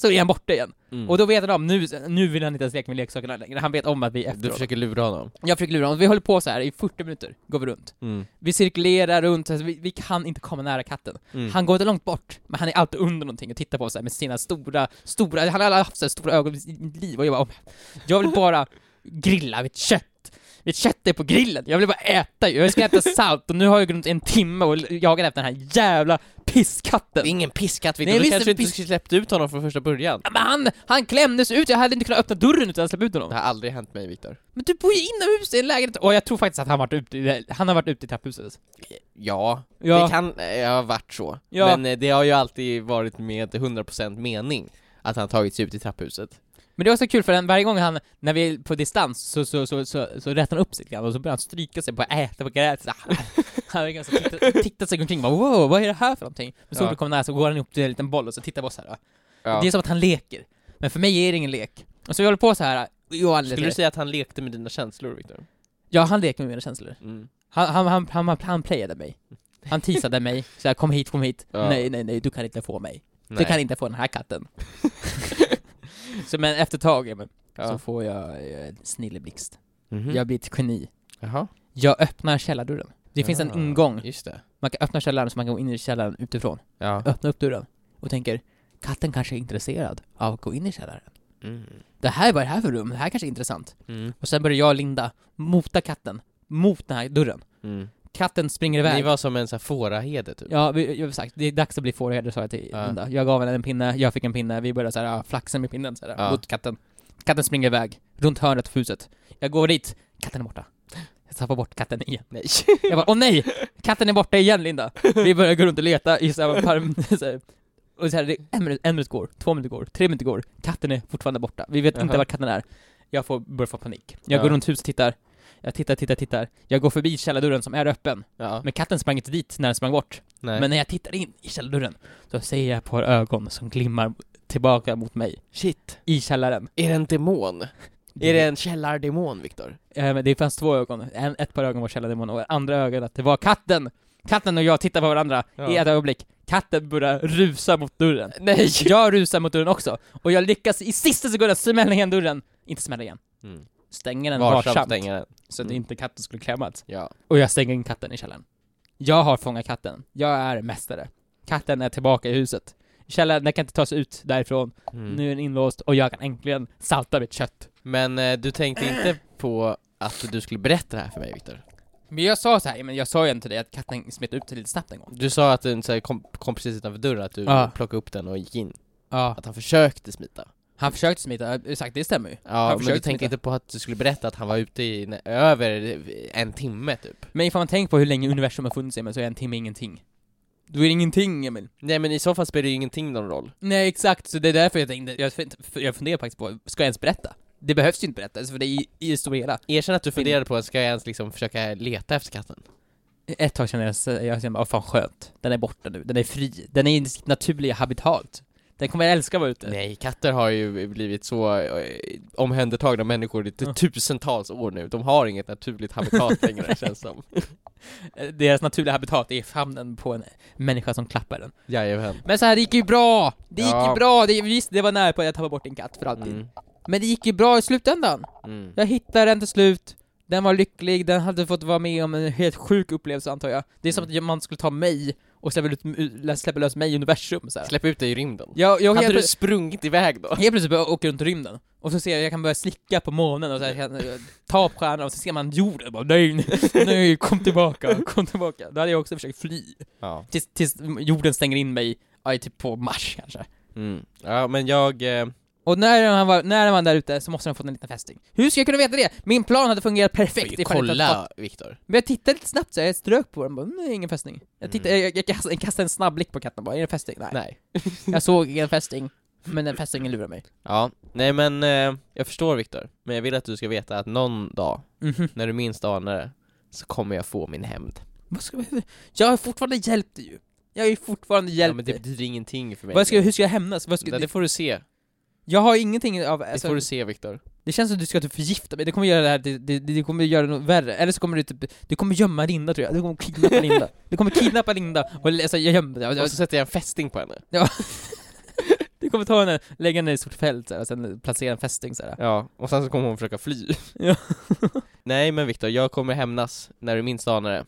Så är han borta igen. Mm. Och då vet han om, nu, nu vill han inte ens leka med leksakerna längre, han vet om att vi är efter du försöker lura honom? Jag försöker lura honom, vi håller på så här i 40 minuter, går vi runt. Mm. Vi cirkulerar runt, alltså vi, vi kan inte komma nära katten. Mm. Han går inte långt bort, men han är alltid under någonting och tittar på oss med sina stora, stora, han har aldrig haft så stora ögon i sitt liv och jag bara, "Åh, jag vill bara grilla mitt kött. Mitt kött är på grillen, jag vill bara äta ju. jag ska äta salt och nu har jag runt en timme och jagat efter den här jävla pisskatten. Det är ingen pisskatt Viktor, Nej, du kanske inte piss- skulle släppt ut honom från första början. Ja, Men han, han klämdes ut, jag hade inte kunnat öppna dörren utan att släppa ut Det honom. har aldrig hänt mig Viktor. Men du bor ju inomhus i en lägenhet, och jag tror faktiskt att han varit ute han har varit ute i trapphuset. Ja, Ja. det kan eh, ha varit så. Ja. Men eh, det har ju alltid varit med 100% mening att han tagit sig ut i trapphuset. Men det var så kul för varje gång han, när vi är på distans, så, så, så, så, så rättar han upp sig lite grann och så börjar han stryka sig på äta på gräset. Han verkar så titta, titta sig omkring bara wow, vad är det här för någonting? Men så Ja. fort du kommer nära så går han upp till en liten boll och så tittar på oss här. Ja. Det är som att han leker. Men för mig är det ingen lek. Och så vi håller på så här. Skulle du säga att han lekte med dina känslor Viktor? Ja, han leker med mina känslor. Mm. Han, han, han, han, han, han playade mig. Han teasade mig, så jag kom hit, kom hit. Ja. Nej, nej, nej, du kan inte få mig. Nej. Du kan inte få den här katten. så men efter ett tag, ja, men, så Ja. får jag eh, en snilleblixt. Mhm. Jag blir ett geni. Jaha. Jag öppnar källardörren. Det finns en Ah, ingång. Just det. Man kan öppna källaren så man kan gå in i källaren utifrån. Ja. Öppna upp dörren och tänker, katten kanske är intresserad av att gå in i källaren. Mm. Det här, vad är det här för rum? Det här kanske är intressant. Mm. Och sen börjar jag och Linda mota katten mot den här dörren. Mm. Katten springer Ni iväg. var som en sån här fåraherde typ? Ja, vi, jag har sagt, det är dags att bli fårherde sa jag till Ja. Linda. Jag gav henne en pinne, jag fick en pinne, vi började så här, ja, flaxa med pinnen så här, Ja. mot katten. Katten springer iväg, runt hörnet av huset. Jag går dit, katten är borta. Jag tappar bort katten igen. Nej. Jag bara, åh nej! Katten är borta igen Linda! Vi börjar gå runt och leta i så här, par, så här, och så här, det är en minut, en minut går, två minuter går, tre minuter går, katten är fortfarande borta. Vi vet inte Jaha. var katten är. Jag får, börjar få panik. Jag Ja. går runt huset och tittar. Jag tittar, tittar, tittar. Jag går förbi källardörren som är öppen. Ja. Men katten sprang inte dit när den sprang bort. Nej. Men när jag tittar in i källardörren, så ser jag ett par ögon som glimmar tillbaka mot mig. Shit. I källaren. Är det en demon? Är det en källardemon Viktor? Eh, men det fanns två ögon. En, ett par ögon var källardemon och andra ögonet, det var katten! Katten och jag tittar på varandra Ja. i ett ögonblick. Katten börjar rusa mot dörren. Nej! Jag rusar mot dörren också. Och jag lyckas i sista sekunden smälla igen dörren. Inte smälla igen. Mm. Stänga den Varsamt stänga den. Så att Mm. inte katten skulle klämmas. Ja. Och jag stänger in katten i källaren. Jag har fångat katten. Jag är mästare. Katten är tillbaka i huset. Källaren, den kan inte ta sig ut därifrån. Mm. Nu är den inlåst och jag kan äntligen salta mitt kött. Men eh, du tänkte inte på att du skulle berätta det här för mig Viktor? Men jag sa så här, men jag sa ju inte det att katten smet ut lite snabbt en gång. Du sa att den så här, kom, kom precis utanför dörren, att du Ja. plockade upp den och gick in. Ja. Att han försökte smita. Han försökte smita, exakt det stämmer ju. Ja, men du tänkte inte på att du skulle berätta att han var ute i över en timme typ? Men ifall man tänker på hur länge universum har funnits Emil, så är en timme ingenting. Då är det ingenting Emil. Nej men i så fall spelar det ju ingenting någon roll. Nej exakt, så det är därför jag tänkte, jag, jag funderar faktiskt på, ska jag ens berätta? Det behövs ju inte berättas, för det är i, i det stora hela. Erkänn att du funderade på, ska jag ens liksom försöka leta efter katten? Ett tag kände jag, jag kände, åh fan skönt. Den är borta nu, den är fri. Den är i sitt naturliga habitat. Den kommer älska att vara ute. Nej, katter har ju blivit så eh, omhändertagna människor i Ja. tusentals år nu. De har inget naturligt habitat längre känns som. Eh, Deras naturliga habitat är famnen på en människa som klappar den. Jajamän. Men så här, det gick ju bra! Det gick Ja. ju bra! Det, visst, det var nära på att jag tappade bort en katt för alltid. Mm. Men det gick ju bra i slutändan. Mm. Jag hittade den till slut, den var lycklig, den hade fått vara med om en helt sjuk upplevelse antar jag. Det är som att man skulle ta mig och släppa, ut, släppa lös mig i universum så här. Släpp ut dig i rymden. Jag, jag Hade helt, du sprungit iväg då? helt plötsligt börjar jag åka runt i rymden, och så ser jag, jag kan börja slicka på månen och så här, jag eh, ta på stjärnan och så ser man jorden och bara nej, nej, kom tillbaka, kom tillbaka. Då hade jag också försökt fly. Ja. Tills, tills jorden stänger in mig, ja, typ på Mars kanske. Mm. Ja, men jag... Eh, Och när han var, när han var där ute så måste han fått en liten fästing. Hur ska jag kunna veta det? Min plan hade fungerat perfekt ifall jag inte hade fått- kolla, Viktor. Men jag tittade lite snabbt så jag strök på den bara, nej ingen fästing. Jag, tittade, jag, jag, kastade, jag kastade en snabb blick på katten bara, är det en fästing? Nej. Nej. Jag såg ingen fästing, men den fästingen lurade mig. Ja, nej men eh, jag förstår Viktor. Men jag vill att du ska veta att någon dag, Mhm. när du minst anar det, så kommer jag få min hämnd. Vad ska jag, jag har fortfarande hjälpt dig ju. Jag har ju fortfarande Ja, hjälpt men det dig. betyder ingenting för mig. Vad ska, jag- hur ska jag hämnas? Vad ska, det det, får du se. Jag har ingenting av, Det alltså, får du se Viktor. det känns som att du ska typ förgifta mig, det kommer göra det här, det, det, det kommer göra något värre. Eller så kommer du typ, du kommer gömma Linda tror jag, du kommer kidnappa Linda. Du kommer kidnappa Linda och alltså, jag gömmer jag, Och så sätter jag en fästing på henne. Du kommer ta henne, lägga henne i ett stort fält så här, och sen placera en fästing så här. Ja, och sen så kommer hon försöka fly. Ja. Nej men Viktor, jag kommer hämnas när du minst anar det.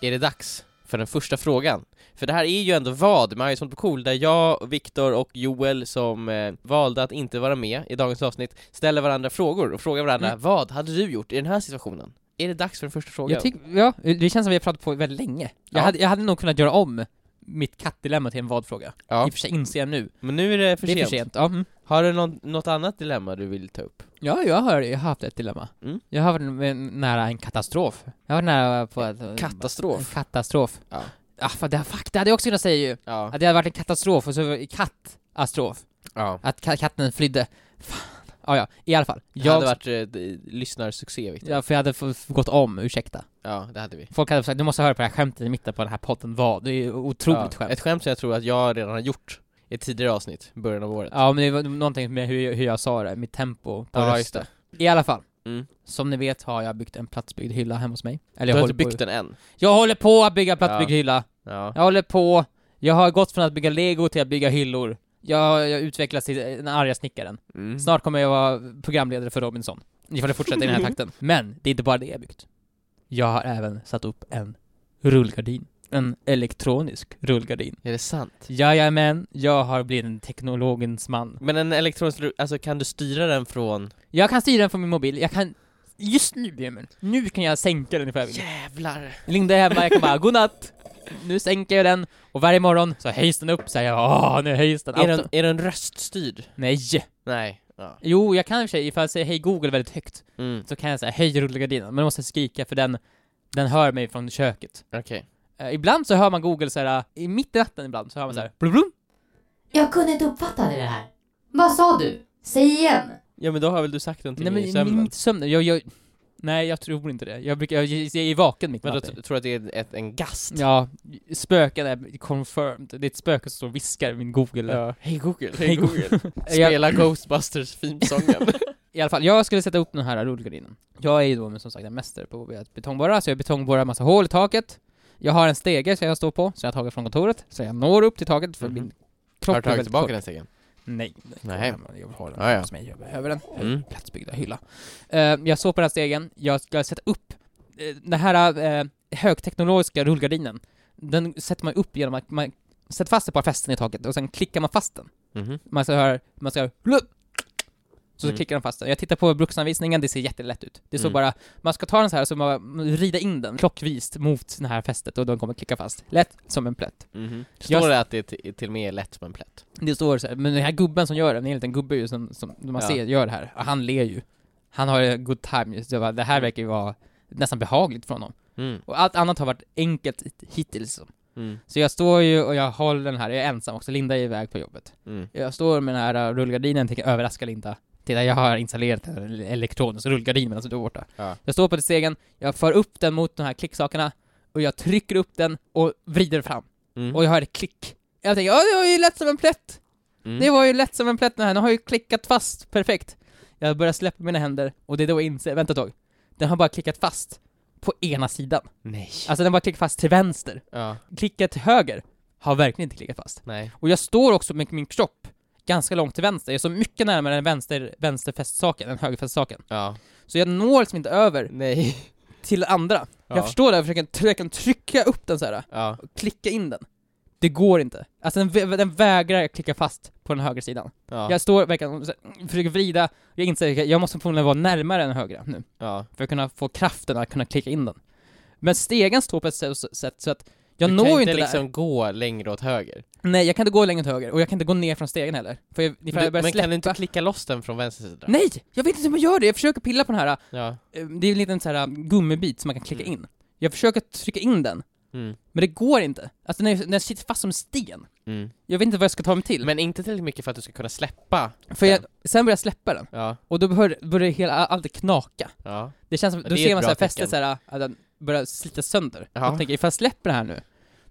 Är det dags för den första frågan? För det här är ju ändå vad, ju sånt på cool, där jag, Viktor och Joel som eh, valde att inte vara med i dagens avsnitt ställer varandra frågor och frågar varandra Mm. vad hade du gjort i den här situationen? Är det dags för den första frågan? Jag tycker, ja, det känns som vi har pratat på väldigt länge. Jag, Ja. hade, jag hade nog kunnat göra om mitt kattdilemma till en vad-fråga. ja. I och för sig inser jag nu. Men nu är det för det är sent. för sent. Ja, mm. Har du någon, något annat dilemma du vill ta upp? ja jag, har, jag har haft ett dilemma. Mm. Jag har varit nära en katastrof. Jag har varit nära på att... En Katastrof? katastrof. Ja. Ah, fan, det, fuck, det hade jag också kunnat säga ju. Ja. Att det hade varit en katastrof och så kattastrof. ja. Att ka- katten flydde. Fan. Ah, ja, i alla fall. Det Jag, hade varit eh, lyssnarsuccé Viktor. ja, för jag hade gått om, ursäkta. Ja, det hade vi. Folk hade sagt, du måste höra på det här skämtet i mitten på den här podden vad. Det är otroligt ja. skämt. Ett skämt som jag tror att jag redan har gjort i ett tidigare avsnitt, början av året. Ja men det var någonting med hur, hur jag sa det, mitt tempo på Ja, just rösten. I alla fall. Mm. Som ni vet har jag byggt en platsbyggd hylla hemma hos mig. Eller Du jag har håller inte på, byggt den än? Jag håller på att bygga platsbyggd hylla. Ja. Jag håller på. Jag har gått från att bygga lego till att bygga hyllor. Jag, jag utvecklas till den arga snickaren. Mm. Snart kommer jag vara programledare för Robinson. Ifall det fortsätter i den här takten. Men det är inte bara det jag byggt. Jag har även satt upp en rullgardin. En elektronisk rullgardin. Är det sant? Jajamän, jag har blivit en teknologens man. Men en elektronisk, ru- alltså kan du styra den från... Jag kan styra den från min mobil, jag kan Just nu Emil, nu kan jag sänka den ifall jag vill. Jävlar! Linda är hemma, jag kan bara godnatt! Nu sänker jag den, och varje morgon så höjs den upp, säger jag åh nu höjs den. Är den, är den röststyrd? Nej! Nej. Ja. Jo, jag kan i och för sig, ifall jag säger hej Google väldigt högt, Mm. så kan jag säga hej rullgardinen, men då måste jag skrika för den, den hör mig från köket. Okej. Eh, ibland så hör man Google såhär, i mitt i natten ibland så hör man såhär Mm. blum, blum. Jag kunde inte uppfatta det här. Vad sa du? Säg igen. Ja men då har väl du sagt någonting Nej men i sömnen? inte sömnen, jag, jag, nej jag tror inte det. Jag brukar, jag, jag är vaken mitt i Men då natten. t- tror jag att det är ett, en gast? Ja, spöken är confirmed. Det är ett spöke som står och viskar i min Google. Ja. Hej Google, Hej hej Google. Spela Ghostbusters themesången. I alla fall, jag skulle sätta upp den här rullgardinen. Jag är ju då men som sagt en mästare på att betongborra, så jag betongborrar massa hål i taket. Jag har en stege som jag står på, som jag har tagit från kontoret, så jag når upp till taket för Mhm. min har kropp du är tagit tillbaka den stegen? Nej, nej. Nej. Jag vill ha den Ja, ja. hos mig, jag behöver den. Mm. Platsbyggda hylla. Eh, jag står på den här stegen, jag ska sätta upp uh, den här eh, högteknologiska rullgardinen. Den sätter man upp genom att man sätter fast ett par fästen i taket och sen klickar man fast den. Mhm. Man ska höra, man ska höra, så Mm. klickar den fast den. Jag tittar på bruksanvisningen, det ser jättelätt ut. Det står Mm. bara, man ska ta den så här och så man rida in den klockvist mot det här fästet och den kommer klicka fast. Lätt som en plätt. Mhm. Står Jag- det att det till, till och med är lätt som en plätt? Det står så här, men den här gubben som gör det, det är en liten gubbe ju som, som man Ja. ser gör det här, och han ler ju. Han har good time just, det, bara, det här verkar ju vara nästan behagligt för honom. Mm. Och allt annat har varit enkelt hittills. Mm. Så jag står ju och jag håller den här, jag är ensam också, Linda är iväg på jobbet. Mm. Jag står med den här rullgardinen, tänker överraska Linda. Titta, jag har installerat en elektronisk rullgardin medan du är borta. Ja. Jag står på stegen, jag för upp den mot de här klicksakerna, och jag trycker upp den och vrider fram. Mm. Och jag hör ett klick. Jag tänker, ja det var ju lätt som en plätt! Mm. Det var ju lätt som en plätt den här, den har ju klickat fast, perfekt. Jag börjar släppa mina händer, och det är då jag inser, vänta ett tag. Den har bara klickat fast på ena sidan. Nej. Alltså den har bara klickat fast till vänster. Ja. Klickat till höger har verkligen inte klickat fast. Nej. Och jag står också med min kropp ganska långt till vänster, jag är så mycket närmare den vänster, vänsterfästsaken än högerfästsaken. Ja. Så jag når liksom inte över Nej. till andra. Ja. Jag förstår det, jag försöker jag kan trycka upp den så här Ja. och klicka in den. Det går inte. Alltså den, den vägrar klicka fast på den högra sidan. Ja. Jag står verkligen försöker vrida, jag inser att jag måste förmodligen vara närmare den högra nu, Ja. för att kunna få kraften att kunna klicka in den. Men stegen står på ett sätt så att jag du når kan ju inte inte liksom där. gå längre åt höger. Nej, jag kan inte gå längre till höger, och jag kan inte gå ner från stegen heller. För jag, jag du, men släppa... kan du inte klicka loss den från vänster sida? Nej! Jag vet inte hur man gör det, jag försöker pilla på den här, Ja. eh, det är en liten så här gummibit som man kan klicka Mm. in. Jag försöker trycka in den, Mm. men det går inte. Alltså den, är, den sitter fast som sten. Mm. Jag vet inte vad jag ska ta mig till. Men inte tillräckligt mycket för att du ska kunna släppa. för jag, sen börjar jag släppa den, Ja. och då börjar, börjar hela, allt knaka. Ja. Det känns som, då ser man bra såhär fästet såhär, att den börjar slitas sönder. Ja. Jag tänker, ifall jag släpper det här nu,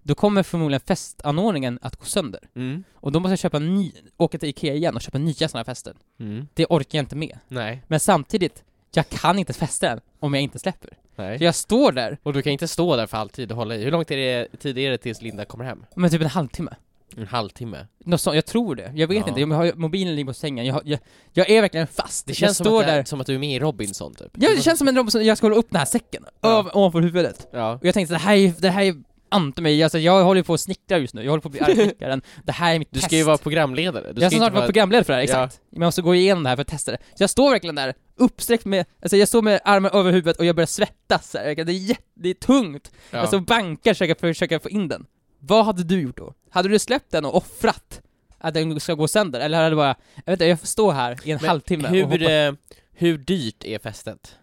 då kommer förmodligen fästanordningen att gå sönder. Mm. Och då måste jag köpa ny, åka till Ikea igen och köpa nya sådana fästen. Mm. Det orkar jag inte med. Nej. Men samtidigt, jag kan inte fästa den om jag inte släpper. Nej. Så jag står där Och du kan inte stå där för alltid och hålla i. Hur lång tid är det, tid är det tills Linda kommer hem? med typ en halvtimme. En halvtimme. Något sånt, jag tror det. Jag vet Ja. inte, jag har, mobilen ligger på sängen, jag, har, jag, jag är verkligen fast. Det jag känns som står att, där. är, som att du är med i Robinson typ. Ja, det känns som en Robinson, jag ska hålla upp den här säcken, Ja. över, ovanför huvudet. Ja. Och jag tänkte, det här är, det här är anta mig, alltså jag håller på att snickra just nu, jag håller på att bli arg snickaren. Det här är mitt Du test. ska ju vara programledare. Du jag ska snart vara programledare för det här, Ja. exakt. Men jag måste gå igenom det här för att testa det. Så jag står verkligen där, uppsträckt med, alltså jag står med armen över huvudet och jag börjar svettas. Det är, jätte, det är tungt. Ja. Alltså bankar försöka, försöka få in den. Vad hade du gjort då? Hade du släppt den och offrat att den ska gå sönder? Eller hade du bara, jag vet inte, jag får stå här i en Men halvtimme och hur, hoppa. eh, hur dyrt är fästet?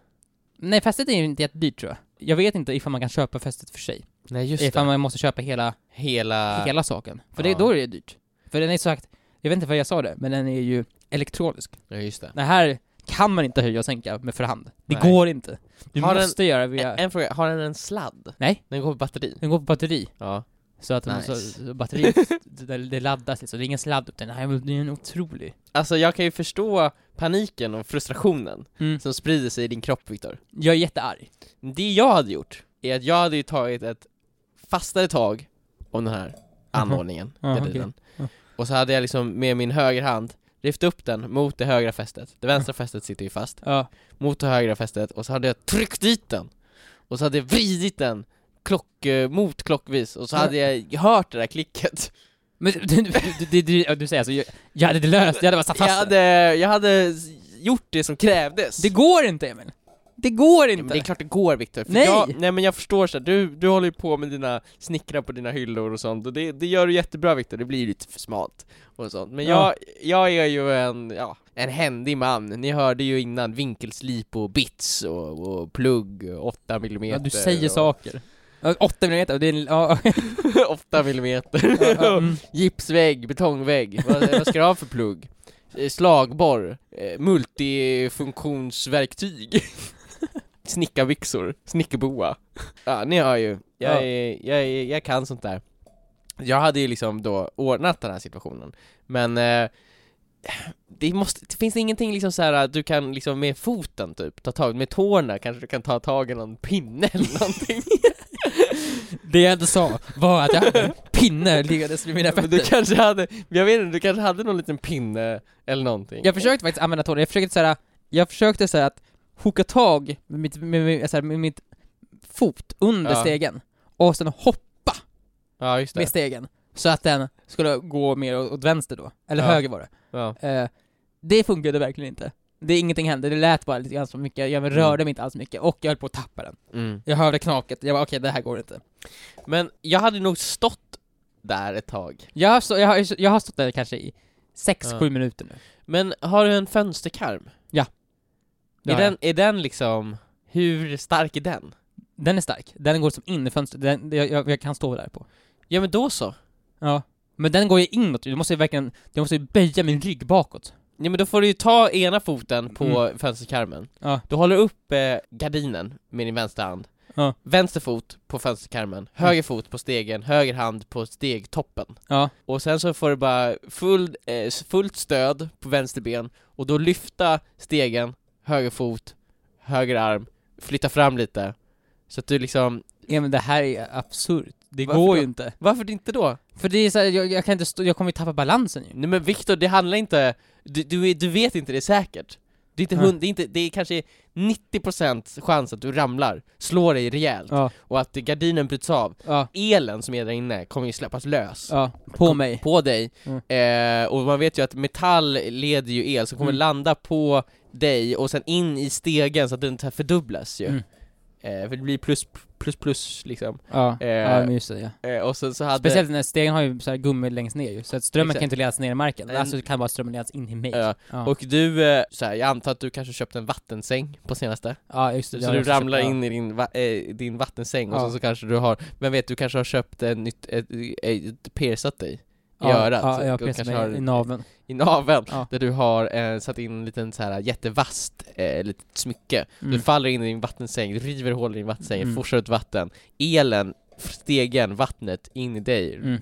Nej, fästet är ju inte jättedyrt tror jag. Jag vet inte ifall man kan köpa fästet för sig. Nej just Ifall det. man måste köpa hela, Hela... hela saken. För det, Ja. då är det dyrt. För den är sagt, jag vet inte vad jag sa det, men den är ju elektronisk. Ja just det. Det här kan man inte höja och sänka med för hand. Det Nej. går inte. Du Har den- måste göra via... En, en fråga, har den en sladd? Nej. Den går på batteri? Den går på batteri. Ja. Så att Nice. så, så batteriet, det, det laddas liksom. Det är ingen sladd upp den. här är en otrolig. Alltså jag kan ju förstå paniken och frustrationen Mm. som sprider sig i din kropp Viktor. Jag är jättearg. Det jag hade gjort, är att jag hade ju tagit ett fastare tag om den här anordningen, Aha, gardinen. okej. Ja. Och så hade jag liksom med min höger hand lyft upp den mot det högra fästet. Det vänstra fästet sitter ju fast. Ja. Mot det högra fästet och så hade jag tryckt dit den. Och så hade jag vridit den klock, eh, mot klockvis och så Ja. hade jag hört det där klicket. Men du, du, du, du, säger alltså, jag, jag hade det löst, jag hade bara satt Jag fast den. hade, jag hade gjort det som krävdes. Det går inte Emil! Det går Ja, inte! men det är klart det går Viktor, Nej! Jag, nej men jag förstår så här, du, du håller ju på med dina snickrar på dina hyllor och sånt och det, det gör du jättebra Viktor, det blir lite för smalt och sånt Men Ja. jag, jag är ju en, ja, en händig man, ni hörde ju innan vinkelslip och bits och, och plugg, 8 mm ja, du säger och, saker. Ja, 8 millimeter, det är... Ja, 8 millimeter. Mm. Gipsvägg, betongvägg, vad, vad ska du ha för plugg? Eh, Slagborr, eh, multifunktionsverktyg. Snickarbyxor, snickerboa. Ja, ni hör ju, jag, Ja. är, jag, är, jag kan sånt där. Jag hade ju liksom då ordnat den här situationen, men eh, det måste, det finns ingenting liksom så här att du kan liksom med foten typ ta tag, med tårna kanske du kan ta tag i någon pinne eller någonting Det jag inte sa var att jag hade en pinne liggandes vid mina Men du fötter. kanske hade, jag vet inte, du kanske hade någon liten pinne eller någonting Jag försökte faktiskt använda tårna, jag försökte såhär, jag försökte såhär att hooka tag med mitt, med, med, såhär, med mitt fot under Ja. stegen, och sen hoppa Ja just det, med stegen, så att den skulle gå mer åt åt vänster då, eller Ja. höger var det. ja. Eh, det funkade verkligen inte. Det, ingenting hände, det lät bara lite grann så mycket, jag rörde mig inte alls mycket, och jag höll på att tappa den. Mm. Jag hörde knaket, jag bara okej, det här går inte. Men jag hade nog stått där ett tag Jag har, stå, jag har, jag har stått där kanske i 6-7 Ja. minuter nu. Men har du en fönsterkarm? Det Är har jag. den, är den liksom, hur stark är den? Den är stark, den går som in i fönstret, den, jag, jag kan stå där på. Ja men då så Ja. Men den går ju inåt, du måste ju verkligen, jag måste ju böja min rygg bakåt. Ja men då får du ju ta ena foten på Mm. fönsterkarmen Ja. Du håller upp eh, gardinen med din vänstra hand Ja. Vänster fot på fönsterkarmen, höger fot på stegen, höger hand på stegtoppen Ja. Och sen så får du bara full, eh, fullt stöd på vänster ben Och då lyfta stegen, höger fot, höger arm, flytta fram lite Så att du liksom, Ja men det här är absurt. Det Varför går då? ju inte. varför inte då? För det är så här, jag, jag kan inte stå, jag kommer ju tappa balansen ju. Nej men Viktor, det handlar inte, du, du, du vet inte det säkert det är, inte hund, det, är inte, det är kanske 90% chans att du ramlar, slår dig rejält Ja, och att gardinen bryts av ja, Elen som är där inne kommer ju släppas lös ja. På mig. på dig, Mm. eh, och man vet ju att metall leder ju el som kommer Mm. landa på dig och sen in i stegen så att den fördubblas ju Mm. Eh, För det blir plus plus plus liksom Ja, Eh, ja men just det ja. eh, Och sen så hade Speciellt när stegen har ju så här gummi längst ner ju, så att strömmen Exakt. kan inte ledas ner i marken. En- Alltså kan bara strömmen ledas in i mig. Ja, ja. Och du, eh, så här, jag antar att du kanske köpt en vattensäng på senaste? ja just det. det Så du ramlar köpt, in i din, va- eh, din vattensäng och så, så kanske du har, vem vet, du kanske har köpt ett nytt, ett, ett, piercat dig i ja. örat Ja, jag och har i naveln. i naveln Ja. Där du har eh, satt in en liten så här jättevast eh, litet smycke Du Mm. faller in i din vattensäng, du river hål i din vattensäng, Mm. forsar ut vatten Elen, stegen, vattnet in i dig Mm.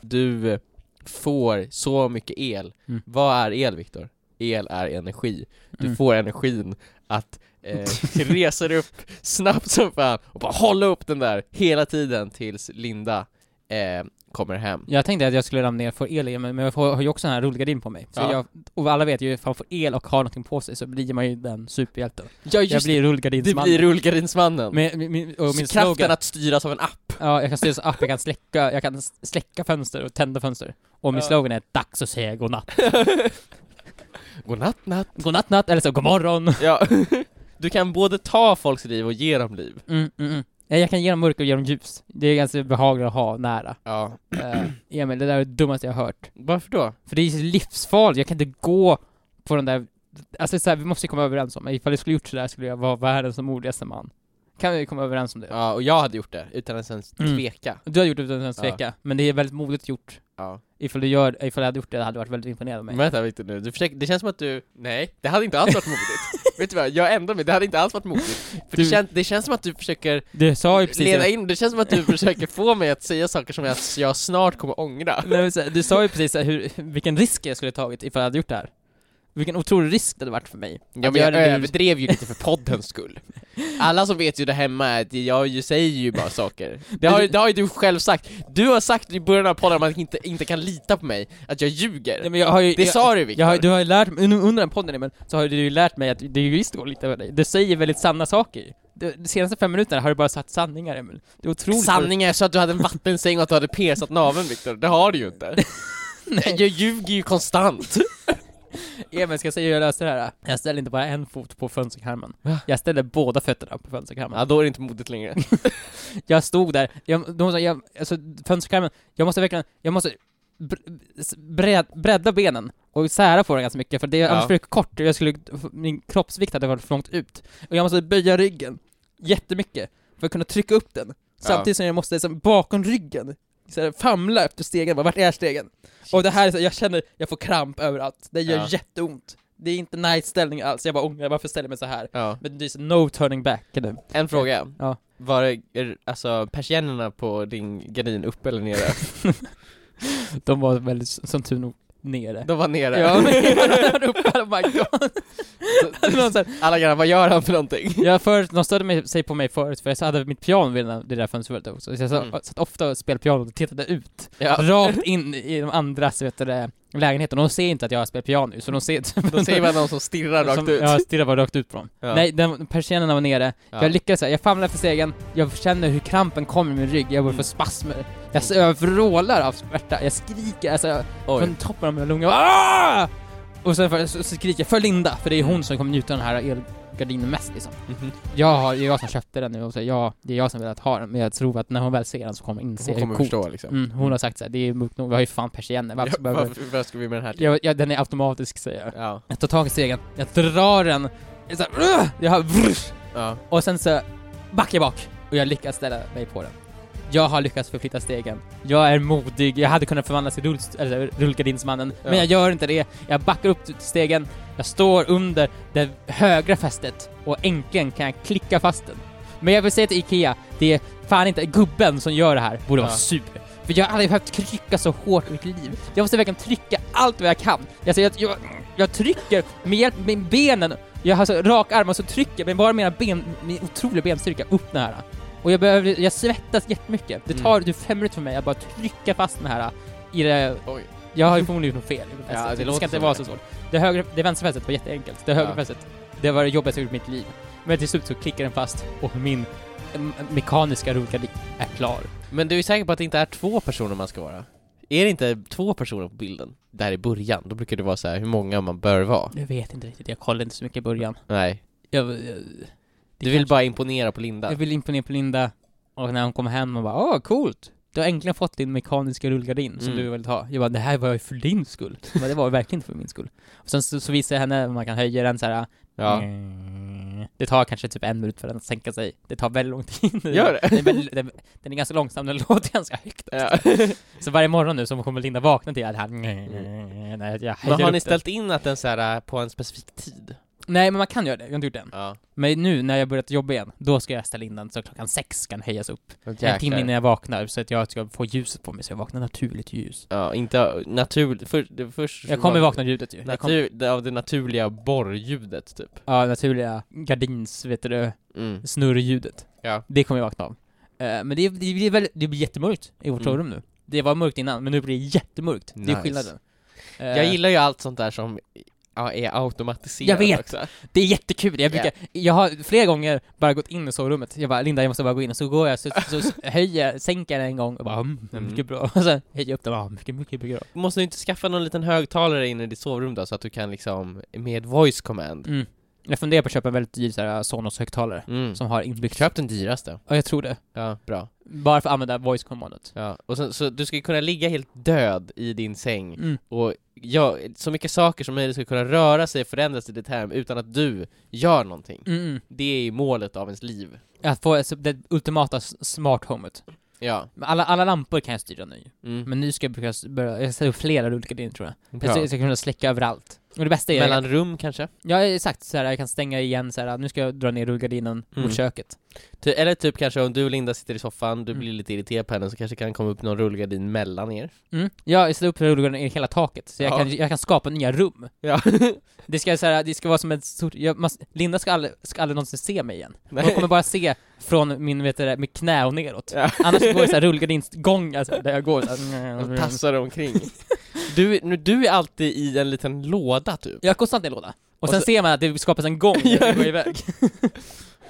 Du får så mycket el Mm. Vad är el Viktor? El är energi Du Mm. får energin att eh, resa dig upp snabbt som fan och bara hålla upp den där hela tiden tills Linda eh, kommer hem. Jag tänkte att jag skulle ramla ner och få el i men jag får, har ju också en här rullgardin på mig. Så Ja. jag, och alla vet ju, ifall man får el och har någonting på sig så blir man ju den superhjälten. Ja Jag blir Du rullgardinsman. blir rullgardinsmannen. Med, min, min, och min Kraften slogan, att styras av en app. ja jag kan styra så app, jag kan släcka, jag kan släcka fönster och tända fönster. Och min Ja. slogan är 'Dags att säga godnatt' Godnatt, natt. Godnatt natt, eller så 'God morgon' Ja. Du kan både ta folks liv och ge dem liv. mm, mm, mm. Ja, Jag kan ge dem mörker och ge dem ljus. Det är ganska behagligt att ha nära. Ja. Uh, Emil, det där är det dummaste jag har hört. Varför då? För det är livsfarligt, jag kan inte gå på den där... Alltså så här, vi måste ju komma överens om, ifall jag skulle gjort sådär skulle jag vara världens modigaste man. Kan vi komma överens om det? Ja, och jag hade gjort det utan att ens Mm. tveka. Du har gjort det utan ens Ja. tveka, men det är väldigt modigt gjort. Ja. Ifall du gör, ifall jag hade gjort det, hade du varit väldigt imponerad av mig. Men vänta Victor nu, du försöker, det känns som att du, nej, det hade inte alls varit modigt. Vet du vad, jag ändrar mig, det hade inte alls varit modigt. För det, Du- kän, det känns som att du försöker Du sa ju precis... leda in, det känns som att du försöker få mig att säga saker som jag, jag snart kommer ångra. Nej, men du sa ju precis hur, vilken risk jag skulle tagit ifall jag hade gjort det här. Vilken otrolig risk det hade varit för mig. Ja Att men jag överdrev ju lite för poddens skull. Alla som vet ju där hemma är att jag ju säger ju bara saker. Det har, det har ju du själv sagt. Du har sagt i början av podden att man inte, inte kan lita på mig, att jag ljuger. Nej, men jag har ju, det jag, sa du Viktor. jag du har ju lärt mig, under den podden men så har du ju lärt mig att det är ju visst går lite över dig. Du säger väldigt sanna saker. De, de senaste fem minuterna har du bara sagt sanningar Emil. Det är otroligt. Sanningen är så att du hade en vattensäng och att du hade persat naveln Viktor, det har du ju inte. Nej. Jag ljuger ju konstant. Emil, ska jag säga hur jag löste det här? Jag ställde inte bara en fot på fönsterkarmen. Jag ställde båda fötterna på fönsterkarmen. Ja, då är det inte modigt längre. Jag stod där, jag, de, jag, alltså fönsterkarmen, jag måste verkligen, jag måste bred, bredda benen och sära på den ganska mycket för det är Ja. annars för kort och jag skulle, min kroppsvikt hade varit för långt ut. Och jag måste böja ryggen jättemycket för att kunna trycka upp den. Samtidigt som jag måste liksom, bakom ryggen så här, famla efter stegen, bara, vart är stegen? Och det här är så, jag känner, jag får kramp överallt, det gör Ja. jätteont. Det är inte nice ställning alls, jag bara ångrar varför ställer jag mig så här? Ja. Men det är så no turning back nu. En fråga. Ja. Var är, alltså persiennerna på din gardin uppe eller nere? De var väldigt, som tur nog, nere. De var nere. Ja, jag ropade oh my god. Så Alla grannar, vad gör han för någonting? jag för, de störde mig, sig på mig förut för jag hade mitt piano vid det där fönstret också, så jag Mm. satt ofta och spelade piano och tittade ut, Ja. rakt in i de andras vet du, det, lägenheten, och de ser inte att jag spelar piano så de ser Då ser man någon som stirrar rakt som, ut. Ja, stirrar bara rakt ut på dem. Ja. Nej, den, persiennerna var nere, Ja. jag lyckades, jag famlar efter stegen, jag känner hur krampen kommer i min rygg, jag börjar få spasmer, jag, jag vrålar av smärta, jag skriker, alltså från toppen av mina lungor. Ah! Och sen för, så, så skriker jag för Linda, för det är hon som kommer njuta av den här elgardinen mest liksom. Mhm. Jag har, det är jag som köpte den nu och så jag, det är jag som velat ha den, men jag tror att när hon väl ser den så kommer hon inse Hon kommer hur coolt. förstå liksom. Mm, hon har sagt såhär, det är mörkt nog, vi har ju fan persienner, varför Ja, behöver... varför, vad ska vi med den här till? Jag, jag, den är automatisk säger jag. Ja. Jag tar tag i stegen, jag drar den, jag, så här, "Ugh!" jag har Ja. och sen så backar jag bak och jag lyckas ställa mig på den. Jag har lyckats förflytta stegen. Jag är modig, jag hade kunnat förvandlas till rullgardinsmannen, men Ja. jag gör inte det. Jag backar upp till stegen, jag står under det högra fästet och äntligen kan jag klicka fast den. Men jag vill säga till IKEA, det är fan inte gubben som gör det här, borde vara Ja. sur. För jag har aldrig behövt trycka så hårt i mitt liv. Jag måste verkligen trycka allt vad jag kan. Alltså jag, jag, jag trycker med hjälp med benen, jag har så rak arm och så trycker med bara mina ben, min otroliga benstyrka upp den här. Och jag behöver, jag svettas jättemycket. Det tar typ fem minuter för mig att bara trycka fast den här i det... Oj. Jag har ju förmodligen gjort något fel. Ja, det det låter ska inte vara så svårt. Det, högra, det vänstra fästet var jätteenkelt. Det högra Ja. det var det jobbigaste jag gjort i mitt liv. Men till slut så klickar den fast och min mekaniska rullgardin är klar. Men du är säker på att det inte är två personer man ska vara? Är det inte två personer på bilden? Där i början, då brukar det vara så här hur många man bör vara. Jag vet inte riktigt, jag kollade inte så mycket i början. Nej. Jag, jag, det Du vill kanske- bara imponera på Linda. Jag vill imponera på Linda, och när hon kommer hem och bara åh, coolt! Du har äntligen fått din mekaniska rullgardin som Mm. du vill ha. Jag bara, det här var ju för din skull. Men det var verkligen inte för min skull. Och sen så, så visar jag henne hur man kan höja den så här. Ja. Mm. Det tar kanske typ en minut för den att sänka sig. Det tar väldigt lång tid. Gör det? Den är, väldigt, den, den är ganska långsam, den låter ganska högt. Ja. Så varje morgon nu så kommer Linda vakna till att han... Nej, jag Men har ni den. ställt in att den så här äh, på en specifik tid? Nej, men man kan göra det. Jag har inte gjort det än. Ja. Men nu när jag börjat jobba igen, då ska jag ställa in den så klockan sex kan höjas upp. En timme Jäklar. innan jag vaknar, så att jag ska få ljuset på mig, så jag vaknar naturligt ljus. Ja, inte naturligt, för, det först Jag kommer vakna ljudet ju. Kommer, Natur, det, av det naturliga borrljudet typ. ja, naturliga gardins, vet du, Mm. snurrljudet. Ja. Det kommer jag vakna av. Eh, men det, det, blir väldigt, det blir jättemörkt i vårt Mm. sovrum nu. det var mörkt innan, men nu blir det jättemörkt. Det Nice. är skillnaden. Eh, Jag gillar ju allt sånt där som ja, är automatiserat Jag vet. också. Det är jättekul, jag brukar, jag har flera gånger bara gått in i sovrummet, jag bara 'Linda jag måste bara gå in' och så går jag, så, så höjer, sänker den en gång och bara mm, Mm. mycket bra, och sen höjer jag upp den och bara mycket, mycket bra. Måste du inte skaffa någon liten högtalare in i ditt sovrum då, så att du kan liksom, med voice command? Mm. Jag funderar på att köpa en väldigt dyr såhär Sonos-högtalare, Mm. som har inbyggt Köp den dyraste. Ja, jag tror det. Ja, bra. Bara för att använda voice-kommandot. Ja, och sen, så du ska kunna ligga helt död i din säng Mm. och ja, så mycket saker som möjligt ska kunna röra sig och förändras i ditt hem utan att du gör någonting. Mm, mm. Det är ju målet av ens liv. Att få alltså, det ultimata s- smart homet. Ja. Men Alla, alla lampor kan jag styra nu. Mm. Men nu ska jag börja, börja jag sätta upp flera rullgardiner tror jag. Jag Bra. jag ska kunna släcka överallt. Och det bästa är... Mellan rum kanske? Ja, exakt. Så här, jag kan stänga igen så här, nu ska jag dra ner rullgardinen Mm. mot köket. Ty- Eller typ kanske om du och Linda sitter i soffan, du Mm. blir lite irriterad på henne så kanske kan komma upp någon rullgardin mellan er. Mm. Ja, jag ställer upp rullgardinen i hela taket, så jag, Ja. kan, jag kan skapa nya rum. Ja. Det ska, så här, det ska vara som ett stort... Jag, man, Linda ska aldrig, ska aldrig någonsin se mig igen. Hon Nej. kommer bara se från min, vet du, mitt knä och neråt. Ja. Annars går det så här rullgardinsgång, alltså, där jag går så Och här. tassar omkring. Du, nu, du är alltid i en liten låda typ. Jag har konstant i en låda. Och, Och sen så- ser man att det skapas en gång när jag går iväg.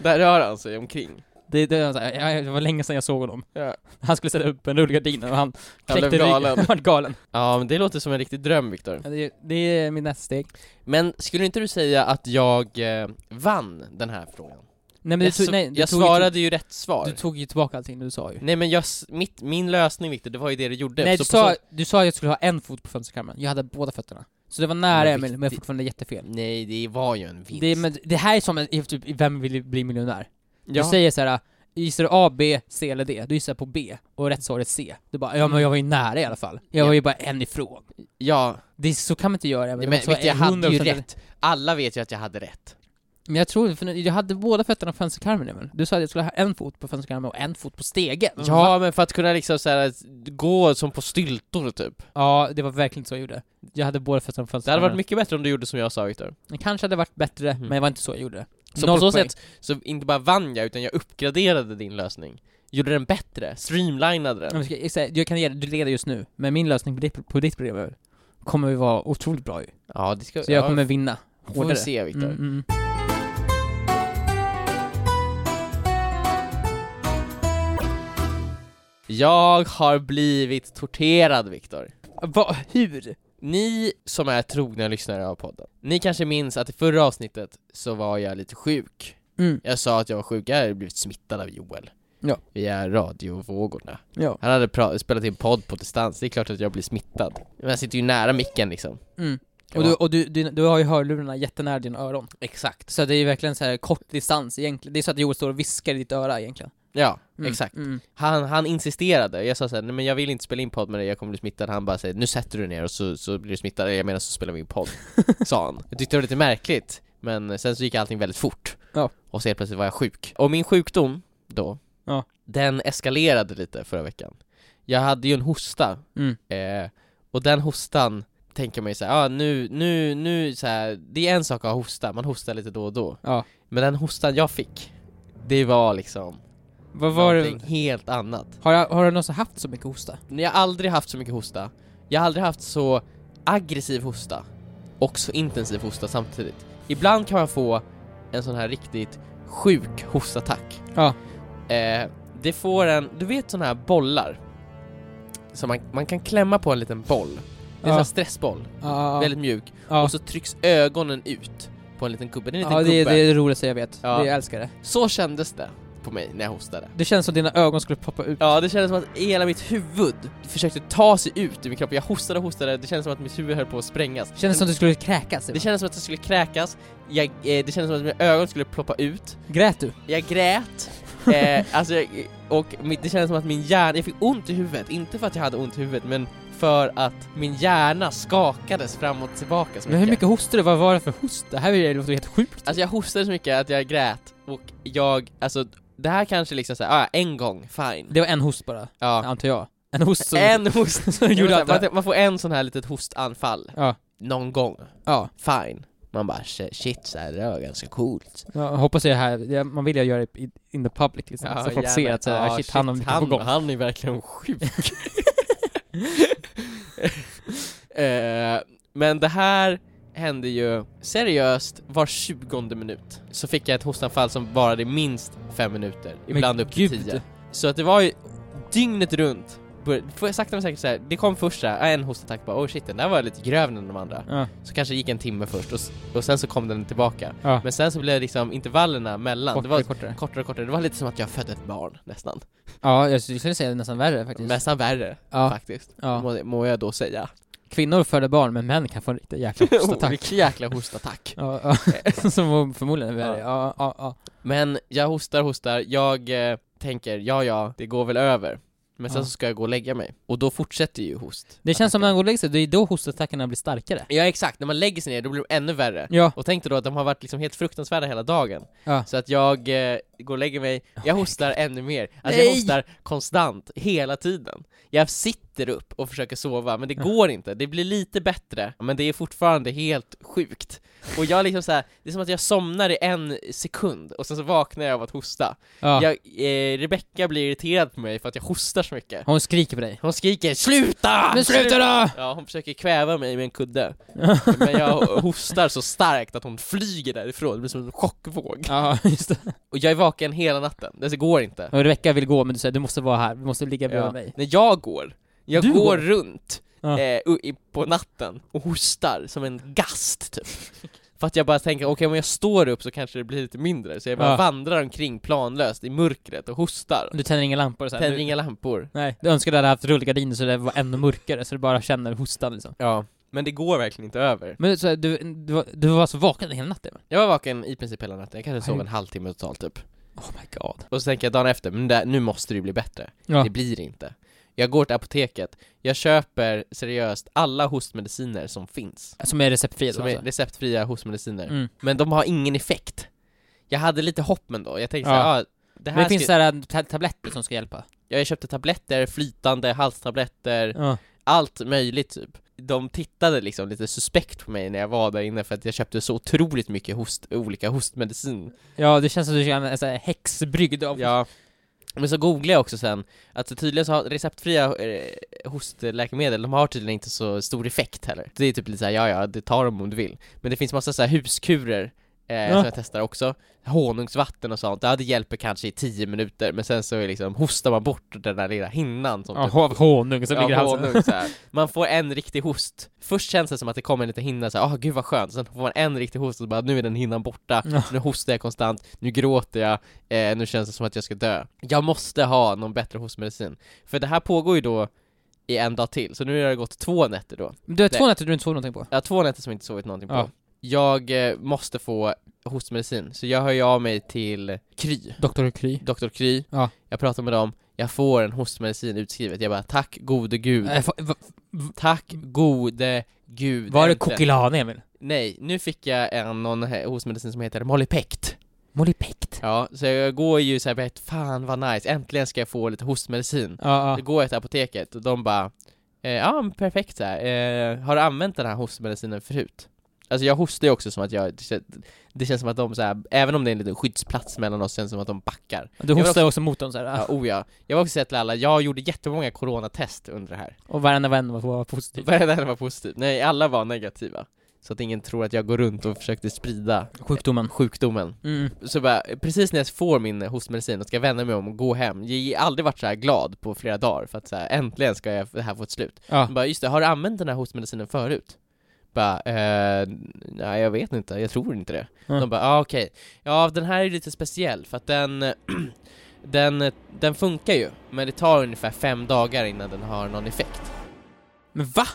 Där rör han sig omkring. Det, det, var så här, jag- det var länge sedan jag såg honom. Ja. Han skulle sätta upp en rullgardin och han knäckte blev ryggen. galen. Han var galen. Ja, men det låter som en riktig dröm Viktor. Ja, det, det är mitt nästa steg. Men skulle inte du säga att jag eh, vann den här frågan? Nej men jag tog, nej, jag svarade ju rätt svar. Du tog ju tillbaka allting du sa ju. Nej men jag, mitt, min lösning Viktor, det var ju det du gjorde. Nej du på sa, så- du sa att jag skulle ha en fot på fönsterkarmen, jag hade båda fötterna. Så det var nära Men Emil, men jag fortfarande jättefel. Nej, det var ju en vinst. Det, men det här är som en, i typ, Vem vill bli miljonär? ja. Du säger såhär, gissar du A, B, C eller D? Du gissar på B, och rätt svar är C. Du bara, ja men jag var ju nära i alla fall. Jag var ju bara en ifrån. ja, Det, är- så kan man inte göra, men, men måste Viktor, jag hade ju 100% rätt. Alla vet ju att jag hade rätt. Men jag tror, för jag hade båda fötterna på fönsterkarmen Emil. Du sa att jag skulle ha en fot på fönsterkarmen och en fot på stegen. Ja, men för att kunna liksom så här, gå som på styltor typ. Ja, det var verkligen så jag gjorde. Jag hade båda fötterna på Det hade fönsterkarmen. varit mycket bättre om du gjorde som jag sa Viktor. Det kanske hade varit bättre, Mhm. men det var inte så jag gjorde. Så Noll på så poäng. sätt, så inte bara vann jag, utan jag uppgraderade din lösning. Gjorde den bättre, streamlinade den. Jag, ska, jag, säger- jag kan ge dig, du leder just nu, men min lösning på ditt, på ditt problem kommer ju vara otroligt bra ju. Ja, det ska... Så jag ja, kommer vinna. får vi Hårdare. se Viktor. Mm, mm. Jag har blivit torterad Viktor. Va, hur? Ni som är trogna lyssnare av podden, ni kanske minns att i förra avsnittet så var jag lite sjuk. Mm. Jag sa att jag var sjuk, jag hade blivit smittad av Joel. Ja. Via radiovågorna. Ja. Han hade spelat in podd på distans, det är klart att jag blir smittad. Men jag sitter ju nära micken liksom. Mm. Och, du, och du, du, du har ju hörlurarna jättenära dina öron. Exakt. Så det är ju verkligen så här kort distans egentligen. Det är så att Joel står och viskar i ditt öra egentligen. Ja, Mm. exakt. Mm. Han, han insisterade, jag sa såhär, nej men jag vill inte spela in podd med dig, jag kommer bli smittad Han bara säger, nu sätter du ner och så, så blir du smittad, jag menar så spelar vi in podd Sa han Jag tyckte det var lite märkligt, men sen så gick allting väldigt fort Ja. Och så helt plötsligt var jag sjuk Och min sjukdom, då, Ja. den eskalerade lite förra veckan Jag hade ju en hosta, Mm. eh, och den hostan tänker man ju såhär, ah, nu, nu, nu så här, det är en sak att hosta, man hostar lite då och då Ja. Men den hostan jag fick, det var liksom Vad var det? helt annat Har, jag, har du någonsin haft så mycket hosta? Jag har aldrig haft så mycket hosta Jag har aldrig haft så aggressiv hosta och så intensiv hosta samtidigt Ibland kan man få en sån här riktigt sjuk hostattack Ja. eh, Det får en, du vet såna här bollar Som man, man kan klämma på en liten boll Det är en Ja. här stressboll, Ja, väldigt mjuk ja. Och så trycks ögonen ut på en liten gubbe, det är en liten ja det, är- gubbe det är det roligaste jag vet. Ja. Det, jag älskar det. Så kändes det på mig när jag hostade Det känns som dina ögon skulle poppa ut. Ja, det kändes som att hela mitt huvud försökte ta sig ut ur min kropp. Jag hostade och hostade, det kändes som att mitt huvud höll på att sprängas. Det känns som att du skulle kräkas. Det kändes som att jag skulle kräkas, jag, eh, det kändes som att mina ögon skulle ploppa ut, Grät du? jag grät, eh, alltså, jag, och det kändes som att min hjärna, jag fick ont i huvudet, inte för att jag hade ont i huvudet, men för att min hjärna skakades fram och tillbaka så Men hur mycket hostade du? Vad var det för host? Det här låter helt sjukt. Alltså jag hostade så mycket att jag grät, och jag, alltså det här kanske liksom såhär, ah, en gång, fine. Det var en host bara, Ja. antar jag. En host som... En host, som gjorde man, allt man, man får en sån här litet hostanfall, Ja. någon gång, Ja. fine. Man bara shit, så här, det var ganska coolt. Jag hoppas jag här, man vill ju göra det in the public liksom, så folk ser att så här, Ja, shit, han har mycket han, på gång. han är verkligen sjuk. Eh, men det här hände ju seriöst var 20 minut. Så fick jag ett hostanfall som varade minst fem minuter, ibland Men upp till gud. 10. Så att det var ju dygnet runt. sakta men säkert säga, det kom först såhär, en hostattack bara oh shit den där var lite grövre än de andra. Ja, Så kanske det gick en timme först och, och sen så kom den tillbaka. ja. Men sen så blev liksom intervallerna mellan, det Kortare, var kortare. kortare och kortare, det var lite som att jag födde ett barn nästan. Ja, jag skulle säga nästan värre faktiskt. Nästan värre Ja, faktiskt, ja. må, må jag då säga. Kvinnor föder barn, men män kan få en riktig jäkla hostattack. Vilken jäkla hostattack. ja, ja. Som förmodligen är värre. Ja, ja, ja. Men jag hostar, hostar, jag eh, tänker ja ja, det går väl över. Men sen så ska jag gå och lägga mig. Och då fortsätter ju host. Det känns som när man går och lägger sig, det är då hostattackerna blir starkare. Ja exakt, när man lägger sig ner då blir de ännu värre. Ja. Och tänk dig då att de har varit liksom helt fruktansvärda hela dagen. Ja. Så att jag eh, går och lägger mig, jag hostar ännu mer. Alltså Nej! jag hostar konstant, hela tiden. Jag sitter upp och försöker sova, men det går inte. Det blir lite bättre, men det är fortfarande helt sjukt. Och jag liksom så här, det är som att jag somnar i en sekund, och sen så vaknar jag av att hosta. ja. Jag, eh, Rebecca blir irriterad på mig för att jag hostar så mycket. Hon skriker på dig. Hon skriker 'SLUTA! Men sluta då! Ja, hon försöker kväva mig med en kudde. Men jag hostar så starkt att hon flyger därifrån, det blir som en chockvåg. Ja, just det. Och jag är vaken hela natten, det går inte. Och Rebecka vill gå, men du säger du måste vara här, du måste ligga bredvid Ja. mig. När jag går, jag Du går, går? runt Ja. eh, på natten och hostar som en gast typ. För att jag bara tänker, okej om jag står upp så kanske det blir lite mindre, så jag bara Ja. vandrar omkring planlöst i mörkret och hostar. Du tänder inga lampor så här. Tänder Du- inga lampor. Nej, du önskar du hade haft rullgardiner så det var ännu mörkare, så du bara känner hostan liksom. Ja, men det går verkligen inte över. Men så, här, du, du, var, du var så vaken hela natten? Jag var vaken i princip hela natten, jag kanske sov en halvtimme totalt typ. Oh my god. Och så tänker jag dagen efter, men det, nu måste det ju bli bättre. Ja. Det blir det inte. Jag går till apoteket, jag köper seriöst alla hostmediciner som finns. Som är receptfria då Som är alltså? receptfria hostmediciner. Mm. Men de har ingen effekt. Jag hade lite hopp men då, jag tänkte Ja. såhär, ah, det här Men det finns ska... såhär ta tabletter som ska hjälpa? Ja, Jag köpte tabletter, flytande halstabletter, Ja. allt möjligt typ. De tittade liksom lite suspekt på mig när jag var där inne för att jag köpte så otroligt mycket host, olika hostmedicin. Ja, det känns som att du känner en häxbrygd av... Ja. Men så googlade jag också sen, att tydligen så har receptfria eh, hostläkemedel, de har tydligen inte så stor effekt heller. Det är typ lite såhär, ja ja, det tar dem om du vill. Men det finns massa såhär huskurer eh, Ja. som jag testar också. Honungsvatten och sånt, ja det hjälper kanske i 10 minuter, men sen så är liksom, hostar man bort den där lilla hinnan som Ja, typ av honung som ligger i Ja, honung, så här. Man får en riktig host. Först känns det som att det kommer en liten hinna, såhär, åh gud vad skönt. Sen får man en riktig host och bara, nu är den hinnan borta. Ja. Nu hostar jag konstant, nu gråter jag, eh, nu känns det som att jag ska dö. Jag måste ha någon bättre hostmedicin. För det här pågår ju då i en dag till, så nu har det gått två nätter då. Du har två nätter du inte sov någonting på? Har två nätter som jag inte sovit någonting på. Ja. Jag eh, måste få hostmedicin, så jag hör ju av mig till Kry, Doktor Kry? Dr. Kry. Ja. Jag pratar med dem, jag får en hostmedicin utskrivet, jag bara tack gode gud. Äh, fa- va- Tack gode gud var det äntligen. Kokilane Emil? Nej, nu fick jag en någon hostmedicin som heter Molipect Molipekt? Ja, så jag går ju såhär bara fan vad nice, äntligen ska jag få lite hostmedicin Ja, Så går jag till apoteket och de bara eh, Ja men perfekt så här. Eh, har du använt den här hostmedicinen förut? Alltså jag hostar ju också som att jag, det känns, det känns som att de så här, även om det är en liten skyddsplats mellan oss, känns det som att de backar Du hostar också mot dem såhär, Ja, oh ja. Jag vill också säga till alla, jag gjorde jättemånga coronatest under det här och varenda vän var positiv. Varenda en var positiv, nej alla var negativa Så att ingen tror att jag går runt och försökte sprida Sjukdomen. sjukdomen Mm. Så bara, precis när jag får min hostmedicin och ska vända mig om och gå hem Jag har aldrig varit så här glad på flera dagar för att så här, äntligen ska jag, det här få ett slut Ja. Bara, just det, har du använt den här hostmedicinen förut? Bara, eh, nej jag vet inte, jag tror inte det Mm. De bara, ah, okej, ja den här är lite speciell för att den den, den funkar ju, men det tar ungefär fem dagar innan den har någon effekt Men va?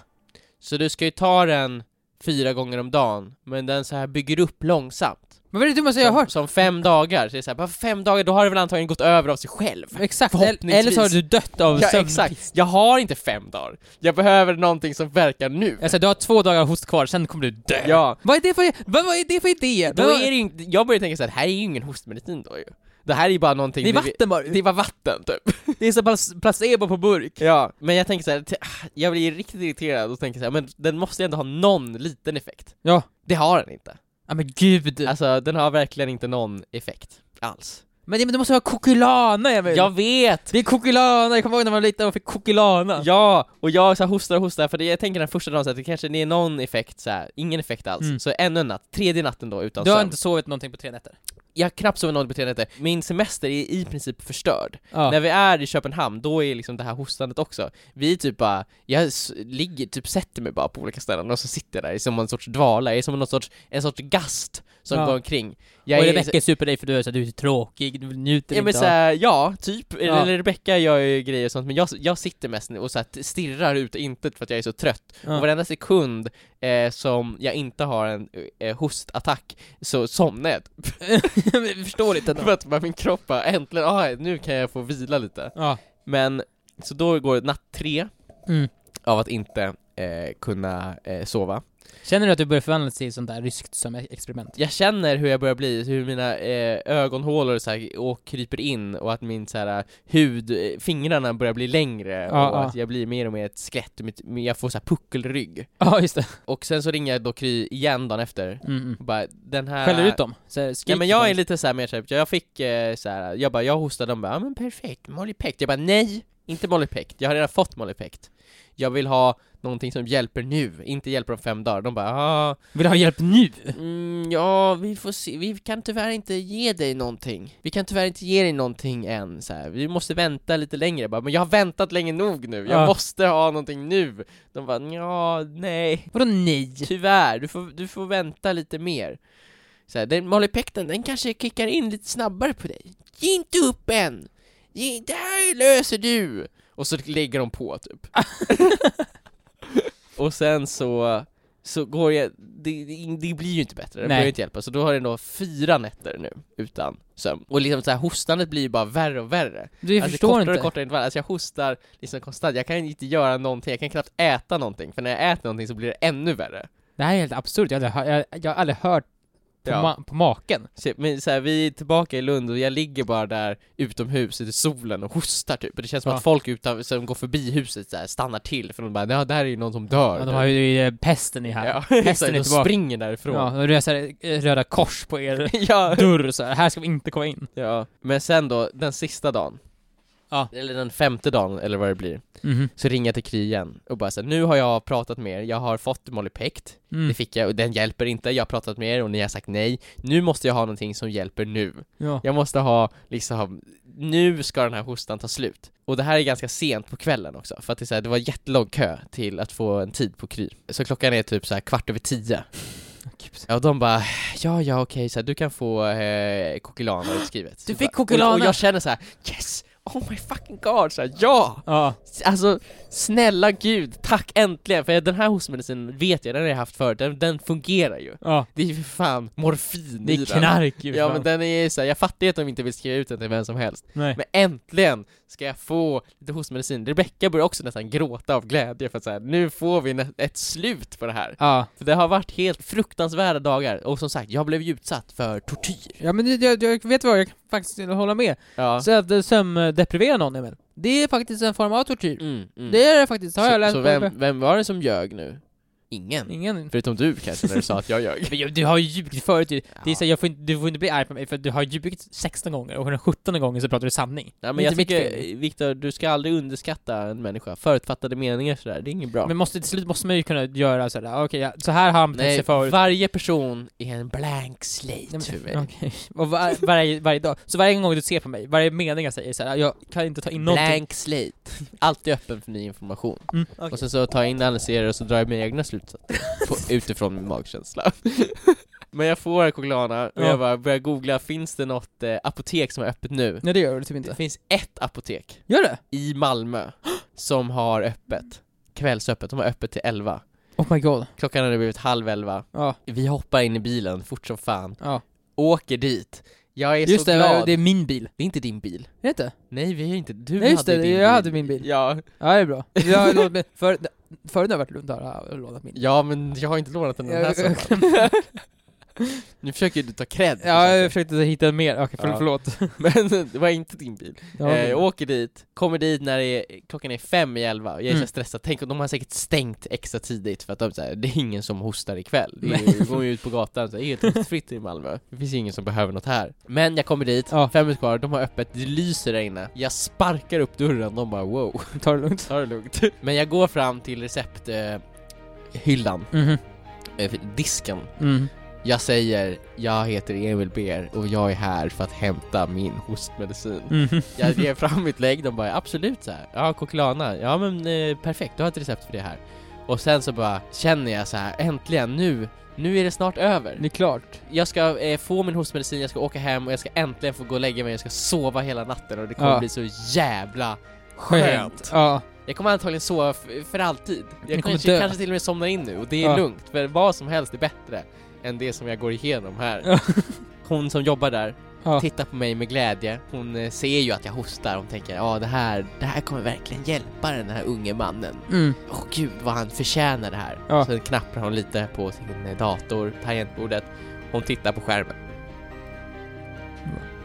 Så du ska ju ta den fyra gånger om dagen, men den så här bygger upp långsamt Men vad är det dummaste jag har som, hört? som fem dagar, så det är så här, bara fem dagar, då har det väl antagligen gått över av sig själv Exakt, eller så har du dött av Ja exakt, jag har inte fem dagar Jag behöver någonting som verkar nu Alltså du har två dagar host kvar, sen kommer du dö. Ja, Vad är det för, vad, vad är det för idé? då är det ju jag börjar tänka så här, det här är ju ingen hostmedicin då ju Det här är ju bara någonting det är vatten bara. Det är bara vatten typ Det är så pass placebo på burk. Ja, men jag tänker så här, jag blir riktigt irriterad och tänker så här, men den måste ju ändå ha någon liten effekt Ja. Det har den inte Ja men gud. Alltså den har verkligen inte någon effekt alls men det, men det måste vara Kokilana Emil! Jag vet! Det är Kokilana, jag kommer ihåg när man var liten och fick Kokilana! Ja, och jag så hostar och hostar, för det, jag tänker den första dagen så att det kanske det är någon effekt så här, ingen effekt alls. Mm. Så ännu en natt, tredje natten då utan Du har sömn. inte sovit någonting på tre nätter? Jag har knappt sovit något på tre nätter. Min semester är i princip förstörd. Ja. När vi är i Köpenhamn, då är liksom det här hostandet också. Vi typ bara, jag ligger, typ sätter mig bara på olika ställen och så sitter jag där som en sorts dvala, jag är som någon sorts, en sorts gast som Ja. går omkring. Jag och Rebecka är super dig för du är så du är så tråkig, du njuter Ja men inte såhär, ja, typ. Ja. Eller Rebecka gör ju grejer och sånt, men jag, jag sitter mest och så här stirrar ut i intet för att jag är så trött. Ja. Och varenda sekund eh, som jag inte har en eh, hostattack så somnar jag. Vi förstår inte för att bara min kropp bara, äntligen, ah, nu kan jag få vila lite. Ja. Men, så då går natt tre Mm. av att inte eh, kunna eh, sova. Känner du att du börjar förvandlas till sånt där ryskt som experiment? Jag känner hur jag börjar bli, hur mina eh, ögonhålor så här, och kryper in och att min så här, hud, eh, fingrarna börjar bli längre Ja, och ja. att jag blir mer och mer ett skelett, jag får så här puckelrygg. Ja, just det. Och sen så ringer jag då Kry igen dagen efter Mm, mm. och bara den här... Skäller ut dem? Så här, Ja men jag är lite så här mer typ, jag fick eh, så här, jag bara, jag hostade, de bara ja men perfekt, Molly. Jag bara nej, inte Molly jag har redan fått Molly. Jag vill ha någonting som hjälper nu, inte hjälper om fem dagar. De bara ah, Vill du ha hjälp nu? Mm, ja, vi får se. Vi kan tyvärr inte ge dig någonting. Vi kan tyvärr inte ge dig någonting än, så här. Vi måste vänta lite längre. Jag bara, men jag har väntat länge nog nu. Jag Ja. måste ha någonting nu. De bara, ja, nej. Vadå nej? Tyvärr, du får, du får vänta lite mer. Så här, den Mollypekten, den kanske kickar in lite snabbare på dig. Ge inte upp än! Ge, det här löser du! Och så lägger de på typ. och sen så, så går jag, det, det, blir ju inte bättre, det börjar ju inte hjälpa. Så då har jag ändå fyra nätter nu utan sömn. Och liksom så här, hostandet blir ju bara värre och värre. Du Alltså förstår kortare inte. och kortare intervall, alltså jag hostar liksom konstant, jag kan inte göra någonting, jag kan knappt äta någonting, för när jag äter någonting så blir det ännu värre. Det här är helt absurt, jag har aldrig, hör- jag, jag har aldrig hört på, Ja. ma- på maken. Men så här, vi är tillbaka i Lund och jag ligger bara där utomhus i solen och hostar typ, och det känns som Ja. att folk utan, som går förbi huset så här, stannar till för de bara ja där är ju någon som dör. Ja, de har ju eh, pesten i här. ja, Hästen exakt, är de tillbaka. springer därifrån. Ja, och det är så här, eh, röda kors på er ja. dörr så här. här ska vi inte komma in. ja, men sen då, den sista dagen, Ja. eller den femte dagen, eller vad det blir, Mhm. så ringer jag till Kry igen och bara så här, nu har jag pratat med er, jag har fått Molly Pect, Mm. det fick jag och den hjälper inte, jag har pratat med er och ni har sagt nej, nu måste jag ha någonting som hjälper nu. Ja. Jag måste ha, liksom, nu ska den här hostan ta slut. Och det här är ganska sent på kvällen också, för att det, är så här, det var jättelång kö till att få en tid på Kry. Så klockan är typ så här kvart över tio. Ja, och de bara, ja ja okej, så här, du kan få eh, Kokilana utskrivet. Du fick Kokilana? Och, och jag känner så här: yes! Oh my fucking god! Så här, ja! Ja. Alltså, snälla gud, tack äntligen! För den här hostmedicinen vet jag, den har jag haft förut, den, den fungerar ju. Ja. Det är ju för fan morfin Det i är den. knark ju. Ja men den är ju såhär, jag fattar ju att de inte vill skriva ut den till vem som helst Nej. Men äntligen ska jag få lite hostmedicin Rebecca börjar också nästan gråta av glädje för att säga nu får vi ett slut på det här Ja. För det har varit helt fruktansvärda dagar, och som sagt, jag blev ju utsatt för tortyr Ja men jag, jag vet vad, jag kan faktiskt hålla med. Ja, Så att eh, sömndeprivera någon Emil, det är faktiskt en form av tortyr. mm, mm. Det är det faktiskt, har jag så, läst så på- vem, vem var det som ljög nu? Ingen? Ingen. Förutom du kanske, när du sa att jag ljög Men jag- Du har ju ljugit förut ju. Det är Ja. så, jag får inte, du får inte bli arg på mig för att du har ljugit 16 gånger och den 17 gången så pratar du sanning. Nej men är jag inte mitt tycker. Viktor, du ska aldrig underskatta en människa, förutfattade meningar sådär, det är inget bra Men måste, till slut måste man ju kunna göra sådär, okej, ja, så här har han betett Nej, sig förut. varje person är en blank slate Nej, för mig. okej. Och var, varje, varje dag, så varje gång du ser på mig, varje mening jag säger såhär, jag kan inte ta in någonting. Blank slate. Alltid öppen för ny information. Mm, Och sen så tar jag in analyserar och så drar jag mina egna på, utifrån min magkänsla. Men jag får Coglana och Ja. jag bara börjar googla, finns det något eh, apotek som är öppet nu? Nej det gör du typ Det inte. finns ett apotek Gör det? i Malmö som har öppet, kvällsöppet, de har öppet till 11 Oh my god. Klockan nu blivit halv elva, Ja, vi hoppar in i bilen fort som fan, ja. åker dit Jag är Just så det, glad, det är min bil. det är inte din bil Är det inte? Nej vi har inte, du Nej just hade det, din jag bil. hade min bil. Ja, Ja det är bra. Jag har lånat min, för, förut när jag varit i Lund har jag lånat min. ja men jag har inte lånat den den här sommaren Nu försöker du ta cred. Ja, jag försökte hitta mer, okej Ja. förlåt. Men det var inte din bil. Ja, Eh, jag åker dit, kommer dit när det är, klockan är fem i elva, jag är så Mm. stressad, tänk om de har säkert stängt extra tidigt för att de säger det är ingen som hostar ikväll. Vi går ju ut på gatan, så här, helt hostfritt i Malmö. Det finns ju ingen som behöver något här. Men jag kommer dit, Ja. fem minuter kvar, de har öppet, det lyser där inne. Jag sparkar upp dörren, de bara wow, ta det lugnt. ta det lugnt. Men jag går fram till recepthyllan, eh, hyllan, Mhm. eh, disken. Mm. Jag säger, jag heter Emil Ber och jag är här för att hämta min hostmedicin. Mhm. Jag ger fram mitt lägg, de bara absolut så här. ja Coquelana, ja men eh, perfekt, du har ett recept för det här. Och sen så bara känner jag så här, äntligen nu, nu är det snart över. Det är klart. Jag ska eh, få min hostmedicin, jag ska åka hem och jag ska äntligen få gå och lägga mig, jag ska sova hela natten och det kommer Ja. bli så jävla skönt. Ja. Jag kommer antagligen sova för alltid. Jag kommer kanske, kanske till och med somnar in nu och det är Ja. lugnt, för vad som helst är bättre än det som jag går igenom här. Hon som jobbar där, Ja. tittar på mig med glädje. Hon eh, ser ju att jag hostar, hon tänker ja det här, det här kommer verkligen hjälpa den här unge mannen. Mm. Åh gud vad han förtjänar det här. Ja. Så knappar hon lite på sin eh, dator, tangentbordet. Hon tittar på skärmen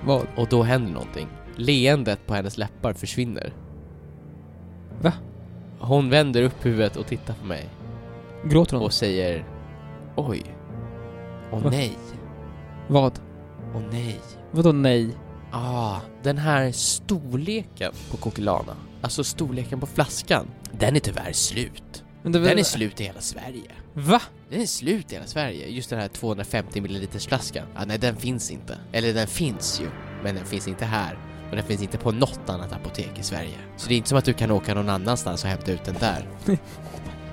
Vad? och då händer någonting. Leendet på hennes läppar försvinner. Va? Hon vänder upp huvudet och tittar på mig Gråter hon? och säger Oj. Åh Va? nej. Vad? Åh nej. Vadå nej? Ah, den här storleken på Coquelana, alltså storleken på flaskan, den är tyvärr slut. Det, Den är slut i hela Sverige. Va? Den är slut i hela Sverige, just den här 250 ml flaskan. Ah, nej, den finns inte. Eller den finns ju, men den finns inte här. Och den finns inte på något annat apotek i Sverige. Så det är inte som att du kan åka någon annanstans och hämta ut den där.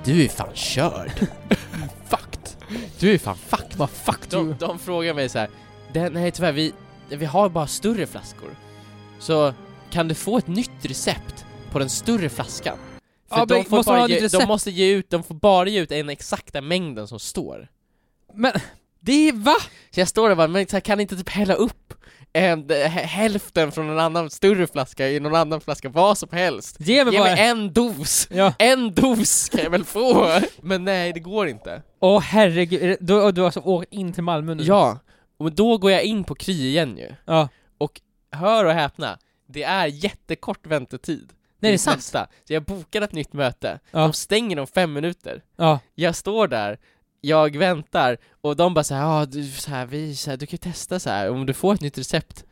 Du är fan körd. fucked. Du är fan fucked. Vad fuck De, de frågar mig så här. "Den- nej tyvärr, vi, vi har bara större flaskor. Så kan du få ett nytt recept på den större flaskan? För Ja, de, men får måste man bara ha ett ge, de måste ge ut, de får bara ge ut den exakta mängden som står. Men, det är va? Så jag står där och bara, men så här, kan ni inte typ hälla upp en, eh, hälften från en annan större flaska i någon annan flaska, vad som helst? Ge mig Ge bara... mig en dos! Ja. En dos kan jag väl få? Men nej, det går inte. Åh herregud, Är det- du, och du har alltså åkt in till Malmö nu? Ja, och då går jag in på Kry igen ju. Ja. Hör och häpna, det är jättekort väntetid. Nej, det är sant. nästa. Så jag bokar ett nytt möte, Ja. de stänger om fem minuter. Ja. Jag står där, jag väntar, och de bara såhär, ja du, så här, vi, så här, du kan ju testa så här om du får ett nytt recept.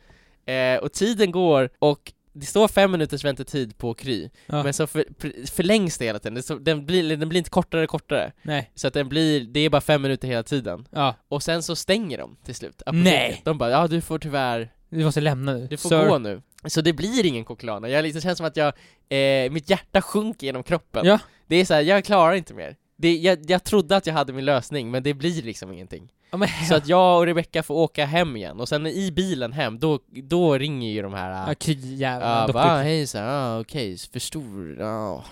Eh, och tiden går, och det står fem minuters väntetid på Kry, Ja. men så för, för- förlängs det hela tiden, det står, den, blir, den blir inte kortare och kortare. Nej. Så att den blir, det är bara fem minuter hela tiden. Ja. Och sen så stänger de till slut, apoteket. Nej. De bara, ja du får tyvärr Du måste lämna nu. du får Sir. gå nu. Så det blir ingen Coquelana, jag liksom, det känns som att jag, eh, mitt hjärta sjunker genom kroppen. Ja. Det är så här, jag klarar inte mer. Det, jag, jag trodde att jag hade min lösning, men det blir liksom ingenting. Ja, men, Så att jag och Rebecca får åka hem igen, och sen i bilen hem, då, då ringer ju de här... Ja, kryjävlar. Ja, bara hej så ah, okej, för stor, ja.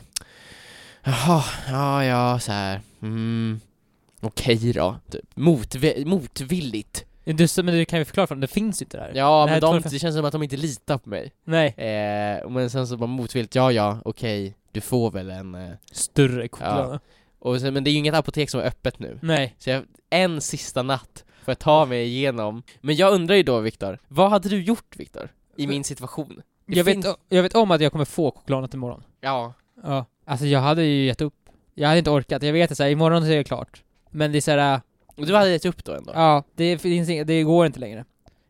Jaha, ja, ja, så här. mm. Okej då, typ. Motvi- motvilligt. Du, men du kan ju förklara för dem, det finns inte där. Ja, här men de, 250. det känns som att de inte litar på mig. Nej. Eh, men sen så bara motvilligt, ja ja, okej, du får väl en... Eh. Större koklana. Och sen, men det är ju inget apotek som är öppet nu. Nej. Så jag, en sista natt får jag ta mig igenom. Men jag undrar ju då Viktor, vad hade du gjort Viktor? I min situation? Det Jag finns- vet, jag vet om att jag kommer få koklanet imorgon. Ja. Ja. Alltså jag hade ju gett upp. Jag hade inte orkat. Jag vet att så här, imorgon så är det klart. Men det är såhär, Och du hade gett upp då ändå? ja, det finns inget, det går inte längre.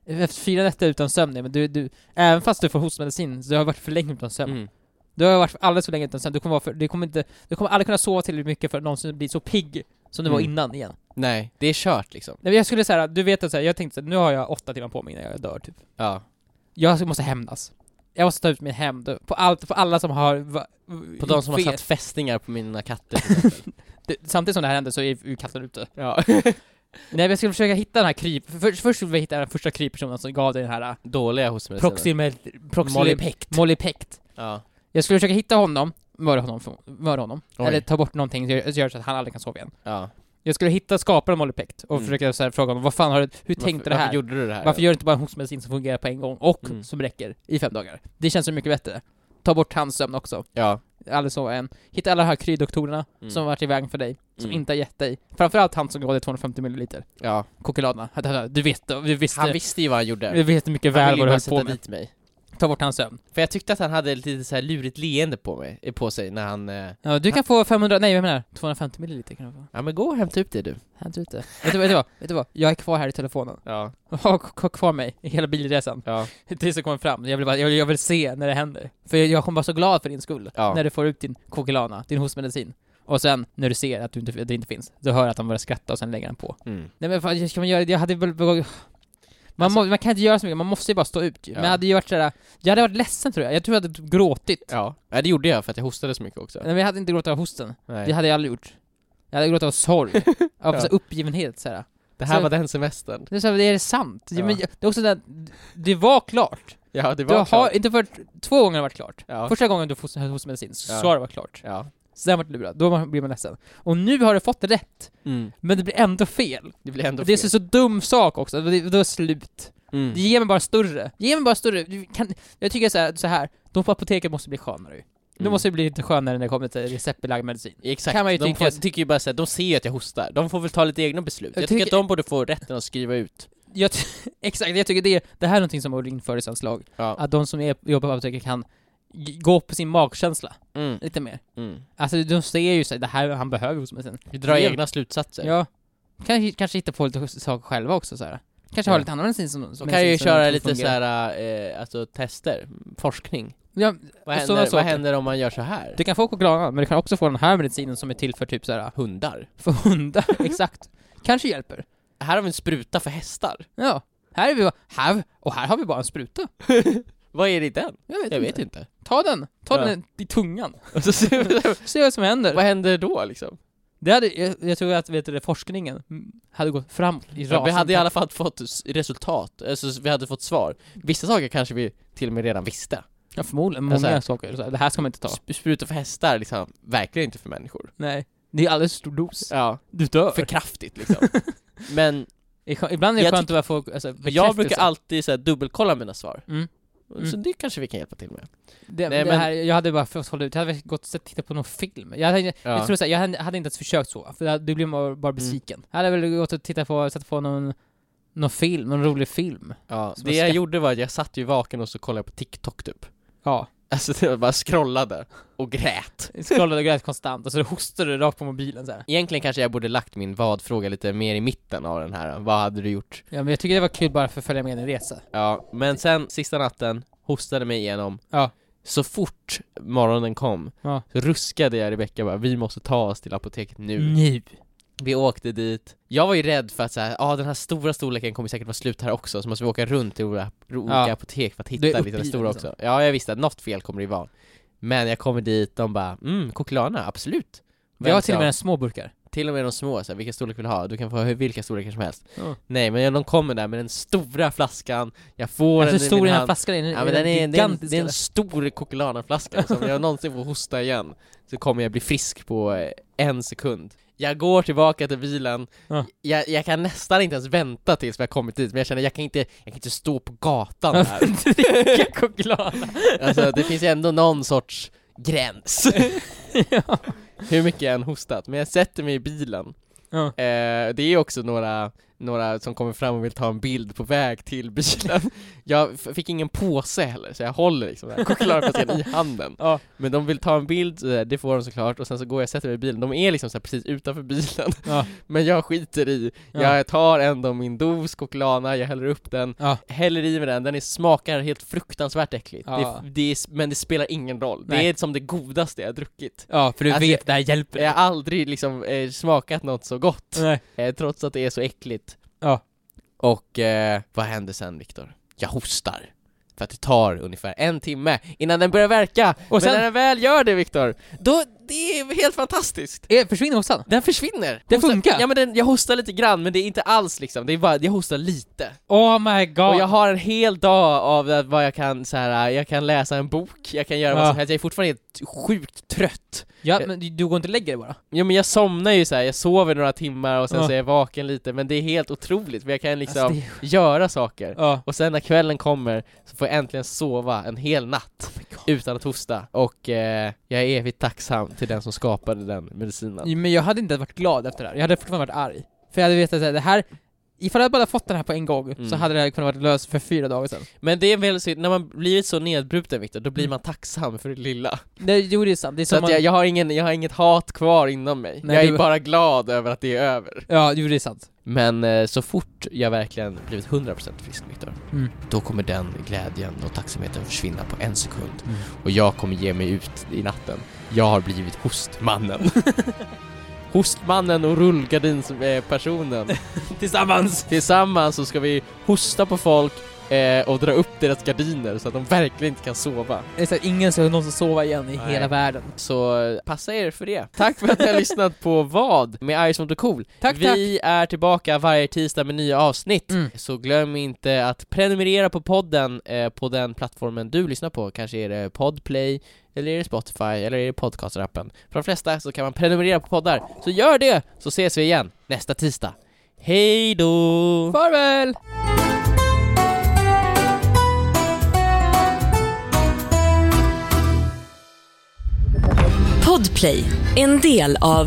Efter fyra nätter utan sömn, men du, du, även fast du får hostmedicin, så du har varit för länge utan sömn. Mm. Du har varit alldeles för länge utan sömn, du kommer, vara för, du kommer inte, du kommer aldrig kunna sova tillräckligt mycket för att någonsin bli så pigg som du var Mm. innan igen. Nej, det är kört liksom. Nej, men jag skulle säga, du vet att så här, jag tänkte så här, nu har jag åtta timmar på mig innan jag dör typ. Ja. Jag måste hämnas. Jag måste ta ut min hämnd på allt, på alla som har... Va, På de som har fel. satt fästingar på mina katter det, Samtidigt som det här hände så är ju katten ute. Ja. Nej jag skulle försöka hitta den här kryp... För, först skulle vi hitta den första kryppersonen som gav dig den här äh, Dåliga hostmediciner. proximel... proximel Molipect. Molipect. Ja. Jag skulle försöka hitta honom, mörda honom, mörda honom. Oj. Eller ta bort någonting som gör- så att han aldrig kan sova igen. Ja. Jag skulle hitta skaparen av Molipect och Mm. försöka så här, fråga honom, vad fan har du, hur tänkte varför, du här? Varför gjorde du det här? Varför gör du inte bara en hostmedicin som fungerar på en gång och Mm. som räcker i fem dagar? Det känns så mycket bättre. Ta bort tandsömn också. Ja. Alldeles så en. Hitta alla de här kryddoktorerna Mm. som har varit i vägen för dig, som Mm. inte har gett dig. Framförallt han som gav dig 250 ml ja. kokiladerna. Du vet, du visste, Han visste ju vad han gjorde. du vet mycket Han väl ville ju vad du bara höll sätta på med. dit mig. Ta bort hans sömn. För jag tyckte att han hade ett lite så här lurigt leende på mig, eh, på sig när han... Eh, Ja, du kan få 500, nej jag menar 250 ml kan du få. ja men gå och hämta upp det du. Hämta ut det. Vet du, vet, du vad? vet du vad? Jag är kvar här i telefonen. Ja. Ha kvar mig i hela bilresan. Ja. Tills det kommer fram. Jag vill, bara, jag, vill, jag vill se när det händer. För jag, jag kommer vara så glad för din skull. Ja. När du får ut din kokilana, din hostmedicin. Och sen, när du ser att du inte, det inte finns, du hör att han börjar skratta och sen lägger han på. Mm. Nej men fan, ska man göra det? Jag hade väl... Man, Alltså- må, man kan inte göra så mycket, man måste ju bara stå ut ju. Men Ja. jag hade ju varit sådär, jag hade varit ledsen tror jag. Jag tror jag hade gråtit. Ja. ja, det gjorde jag för att jag hostade så mycket också. Nej men jag hade inte gråtit av hosten. Nej. Det hade jag aldrig gjort. Jag hade gråtit av sorg. av Ja. så uppgivenhet såhär. Det här Så- var den semestern. Det är, så det är sant. Ja. Ja. Men, det är också där, det var klart. Ja, det Du var har klart. inte för två gånger varit klart. Ja. Första gången du får hostmedicin så Ja. har det varit klart. Ja. Sen vart du lurad, då blir man ledsen. Och nu har du fått rätt, Mm. men det blir ändå fel. Det blir ändå det är fel. så, så dum sak också, det, då är det slut. Mm. Det ger mig bara större. Ge mig bara större. Kan, jag tycker så här, så här, de på apoteket måste bli skönare ju. De Mm. måste bli lite skönare när det kommer till receptbelagd medicin. Exakt, kan man ju de tycka- får, tycker ju bara såhär, de ser ju att jag hostar, de får väl ta lite egna beslut. Jag Jag, tycker tycker- att de borde få rätten att skriva ut. Jag exakt, jag tycker det, det här är någonting som borde införas i svensk lag. Ja. Att de som är, jobbar på apoteket kan gå på sin magkänsla Mm. lite mer. Mm. Alltså de ser ju sig det här han behöver hostmedicin. Vi drar egna slutsatser. Ja. Kanske, kanske hitta på lite saker själva också så här. Kanske ha Ja. lite annan medicin som, som De kan ju köra lite såhär, eh, alltså tester, forskning. Ja, Vad händer, vad händer om man gör så här? du kan få koklana, men du kan också få den här medicinen som är till för typ såhär, Hundar. för hundar, exakt. Kanske hjälper. Här har vi en spruta för hästar. Ja. Här är vi bara, här, och här har vi bara en spruta. Vad är det i den? Jag vet, Jag inte. vet inte. Ta den, ta Ja. den i tungan. Och så ser Se vad som händer. vad händer då liksom? Det hade, jag, jag tror att vet du, forskningen hade gått framåt i Ja, vi hade i alla fall fått resultat, alltså vi hade fått svar. Vissa saker kanske vi till och med redan visste. Ja, förmodligen. Många Alltså- saker. Det här ska man inte ta. Sp- Sprutor för hästar liksom, verkligen inte för människor. Nej. Det är alldeles för stor dos. Ja, Du dör. för kraftigt liksom. Men Ibland är det Jag skönt att få alltså, jag bekräftelse. brukar alltid så här, dubbelkolla mina svar. Mm. Så Mm. det kanske vi kan hjälpa till med. Det, Nej, det men- här, jag hade bara fått hålla ut, jag hade gått och tittat på någon film. Jag, hade, Ja. jag tror såhär, jag hade, hade inte ens försökt så, för du blir bara, bara besviken. Jag hade väl gått och tittat på, sett på någon, någon film, någon rolig film. Ja, det jag gjorde var att jag satt ju vaken och så kollade jag på TikTok typ. Ja. Alltså det var bara scrollade och grät. Scrollade och grät konstant, och så hostade du rakt på mobilen så här. Egentligen kanske jag borde lagt min vad-fråga lite mer i mitten av den här, vad hade du gjort? Ja men jag tycker det var kul bara för att följa med din resa. Ja, men sen sista natten, hostade mig igenom. Ja. Så fort morgonen kom, Ja. så ruskade jag Rebecka bara, vi måste ta oss till apoteket nu. Nu. Vi åkte dit. Jag var ju rädd för att såhär, ah, den här stora storleken kommer säkert vara slut här också, så måste vi åka runt till olika, olika Ja. apotek för att hitta lite den stora liksom. också. Ja, jag visste att något fel kommer det ju vara. Men jag kommer dit, de bara, mm, Coquelana, absolut. Vi har till och med en små burkar. Till och med de små, så här, vilka storlek vill du ha? Du kan få vilka storlekar som helst. Ja. Nej, men de kommer där med den stora flaskan, jag får Alltså den i min den här hand. flaskan är, Ja men den är, det är, en, det är en stor Coquelana-flaska, så om jag någonsin får hosta igen så kommer jag bli frisk på eh, en sekund. Jag går tillbaka till bilen, Ja. jag, jag kan nästan inte ens vänta tills vi har kommit dit, men jag känner jag kan inte, jag kan inte stå på gatan här. Dricka choklad. Alltså det finns ju ändå någon sorts gräns, ja. hur mycket jag än hostat, men jag sätter mig i bilen Ja. Eh, det är också några, några som kommer fram och vill ta en bild på väg till bilen Jag fick ingen påse heller, så jag håller liksom chokladflaskan i handen Ja. Men de vill ta en bild, det får de såklart, och sen så går jag och sätter mig i bilen De är liksom så precis utanför bilen Ja. Men jag skiter i, Ja. jag tar ändå min dos Coquelana, jag häller upp den. Häller i mig den, den är, smakar helt fruktansvärt äckligt det, det är, Men det spelar ingen roll, Nej. det är som det godaste jag har druckit Ja, för du Alltså, vet det här hjälper Jag har aldrig liksom eh, smakat något så gott. Eh, trots att det är så äckligt. Ja. Och eh, vad händer sen Viktor? Jag hostar. För att det tar ungefär en timme innan den börjar verka. Och sen- Men när den väl gör det Viktor, då, det är helt fantastiskt. Är, försvinner hostan? Den försvinner. Det Hostar- funkar? Ja men den, jag hostar lite grann, men det är inte alls liksom, det är bara, jag hostar lite. Oh my god! Och jag har en hel dag av vad jag kan så här, jag kan läsa en bok, jag kan göra vad Ja. som helst, jag är fortfarande helt sjukt trött. ja, men du, går inte och lägger dig bara? Ja men jag somnar ju så här, jag sover några timmar och sen Ja. så är jag vaken lite, men det är helt otroligt för jag kan liksom Alltså, det göra saker. Ja. Och sen när kvällen kommer så får jag äntligen sova en hel natt utan att hosta. Och eh, jag är evigt tacksam till den som skapade den medicinen. Men jag hade inte varit glad efter det här, jag hade fortfarande varit arg. För jag hade vetat att det här, ifall jag bara fått den här på en gång, Mm. så hade det här kunnat vara löst för fyra dagar sedan. Men det är väl så, när man blivit så nedbruten Viktor, då blir man tacksam för det lilla. Det, jo det är sant, det är Så att man, jag, jag, har ingen, jag har inget hat kvar inom mig. Nej, jag är du- bara glad över att det är över. Ja, jo det är sant. Men eh, så fort jag verkligen blivit 100% frisk Viktor, Mm. då kommer den glädjen och tacksamheten försvinna på en sekund. Mm. Och jag kommer ge mig ut i natten. Jag har blivit hostmannen. hostmannen och rullgardinspersonen. Tillsammans! Tillsammans så ska vi hosta på folk eh, och dra upp deras gardiner så att de verkligen inte kan sova. Att ingen ska någonsin sova igen i Nej. hela världen. Så eh, passa er för det. Tack för att ni har lyssnat på vad med Ice Mot Cool. Tack, vi är tillbaka varje tisdag med nya avsnitt. Mm. Så glöm inte att prenumerera på podden eh, på den plattformen du lyssnar på. Kanske är det Podplay, eller är det Spotify, eller är det Podcaster-appen. För de flesta så kan man prenumerera på poddar. Så gör det, så ses vi igen nästa tisdag. Hej då! Farväl! Podplay, en del av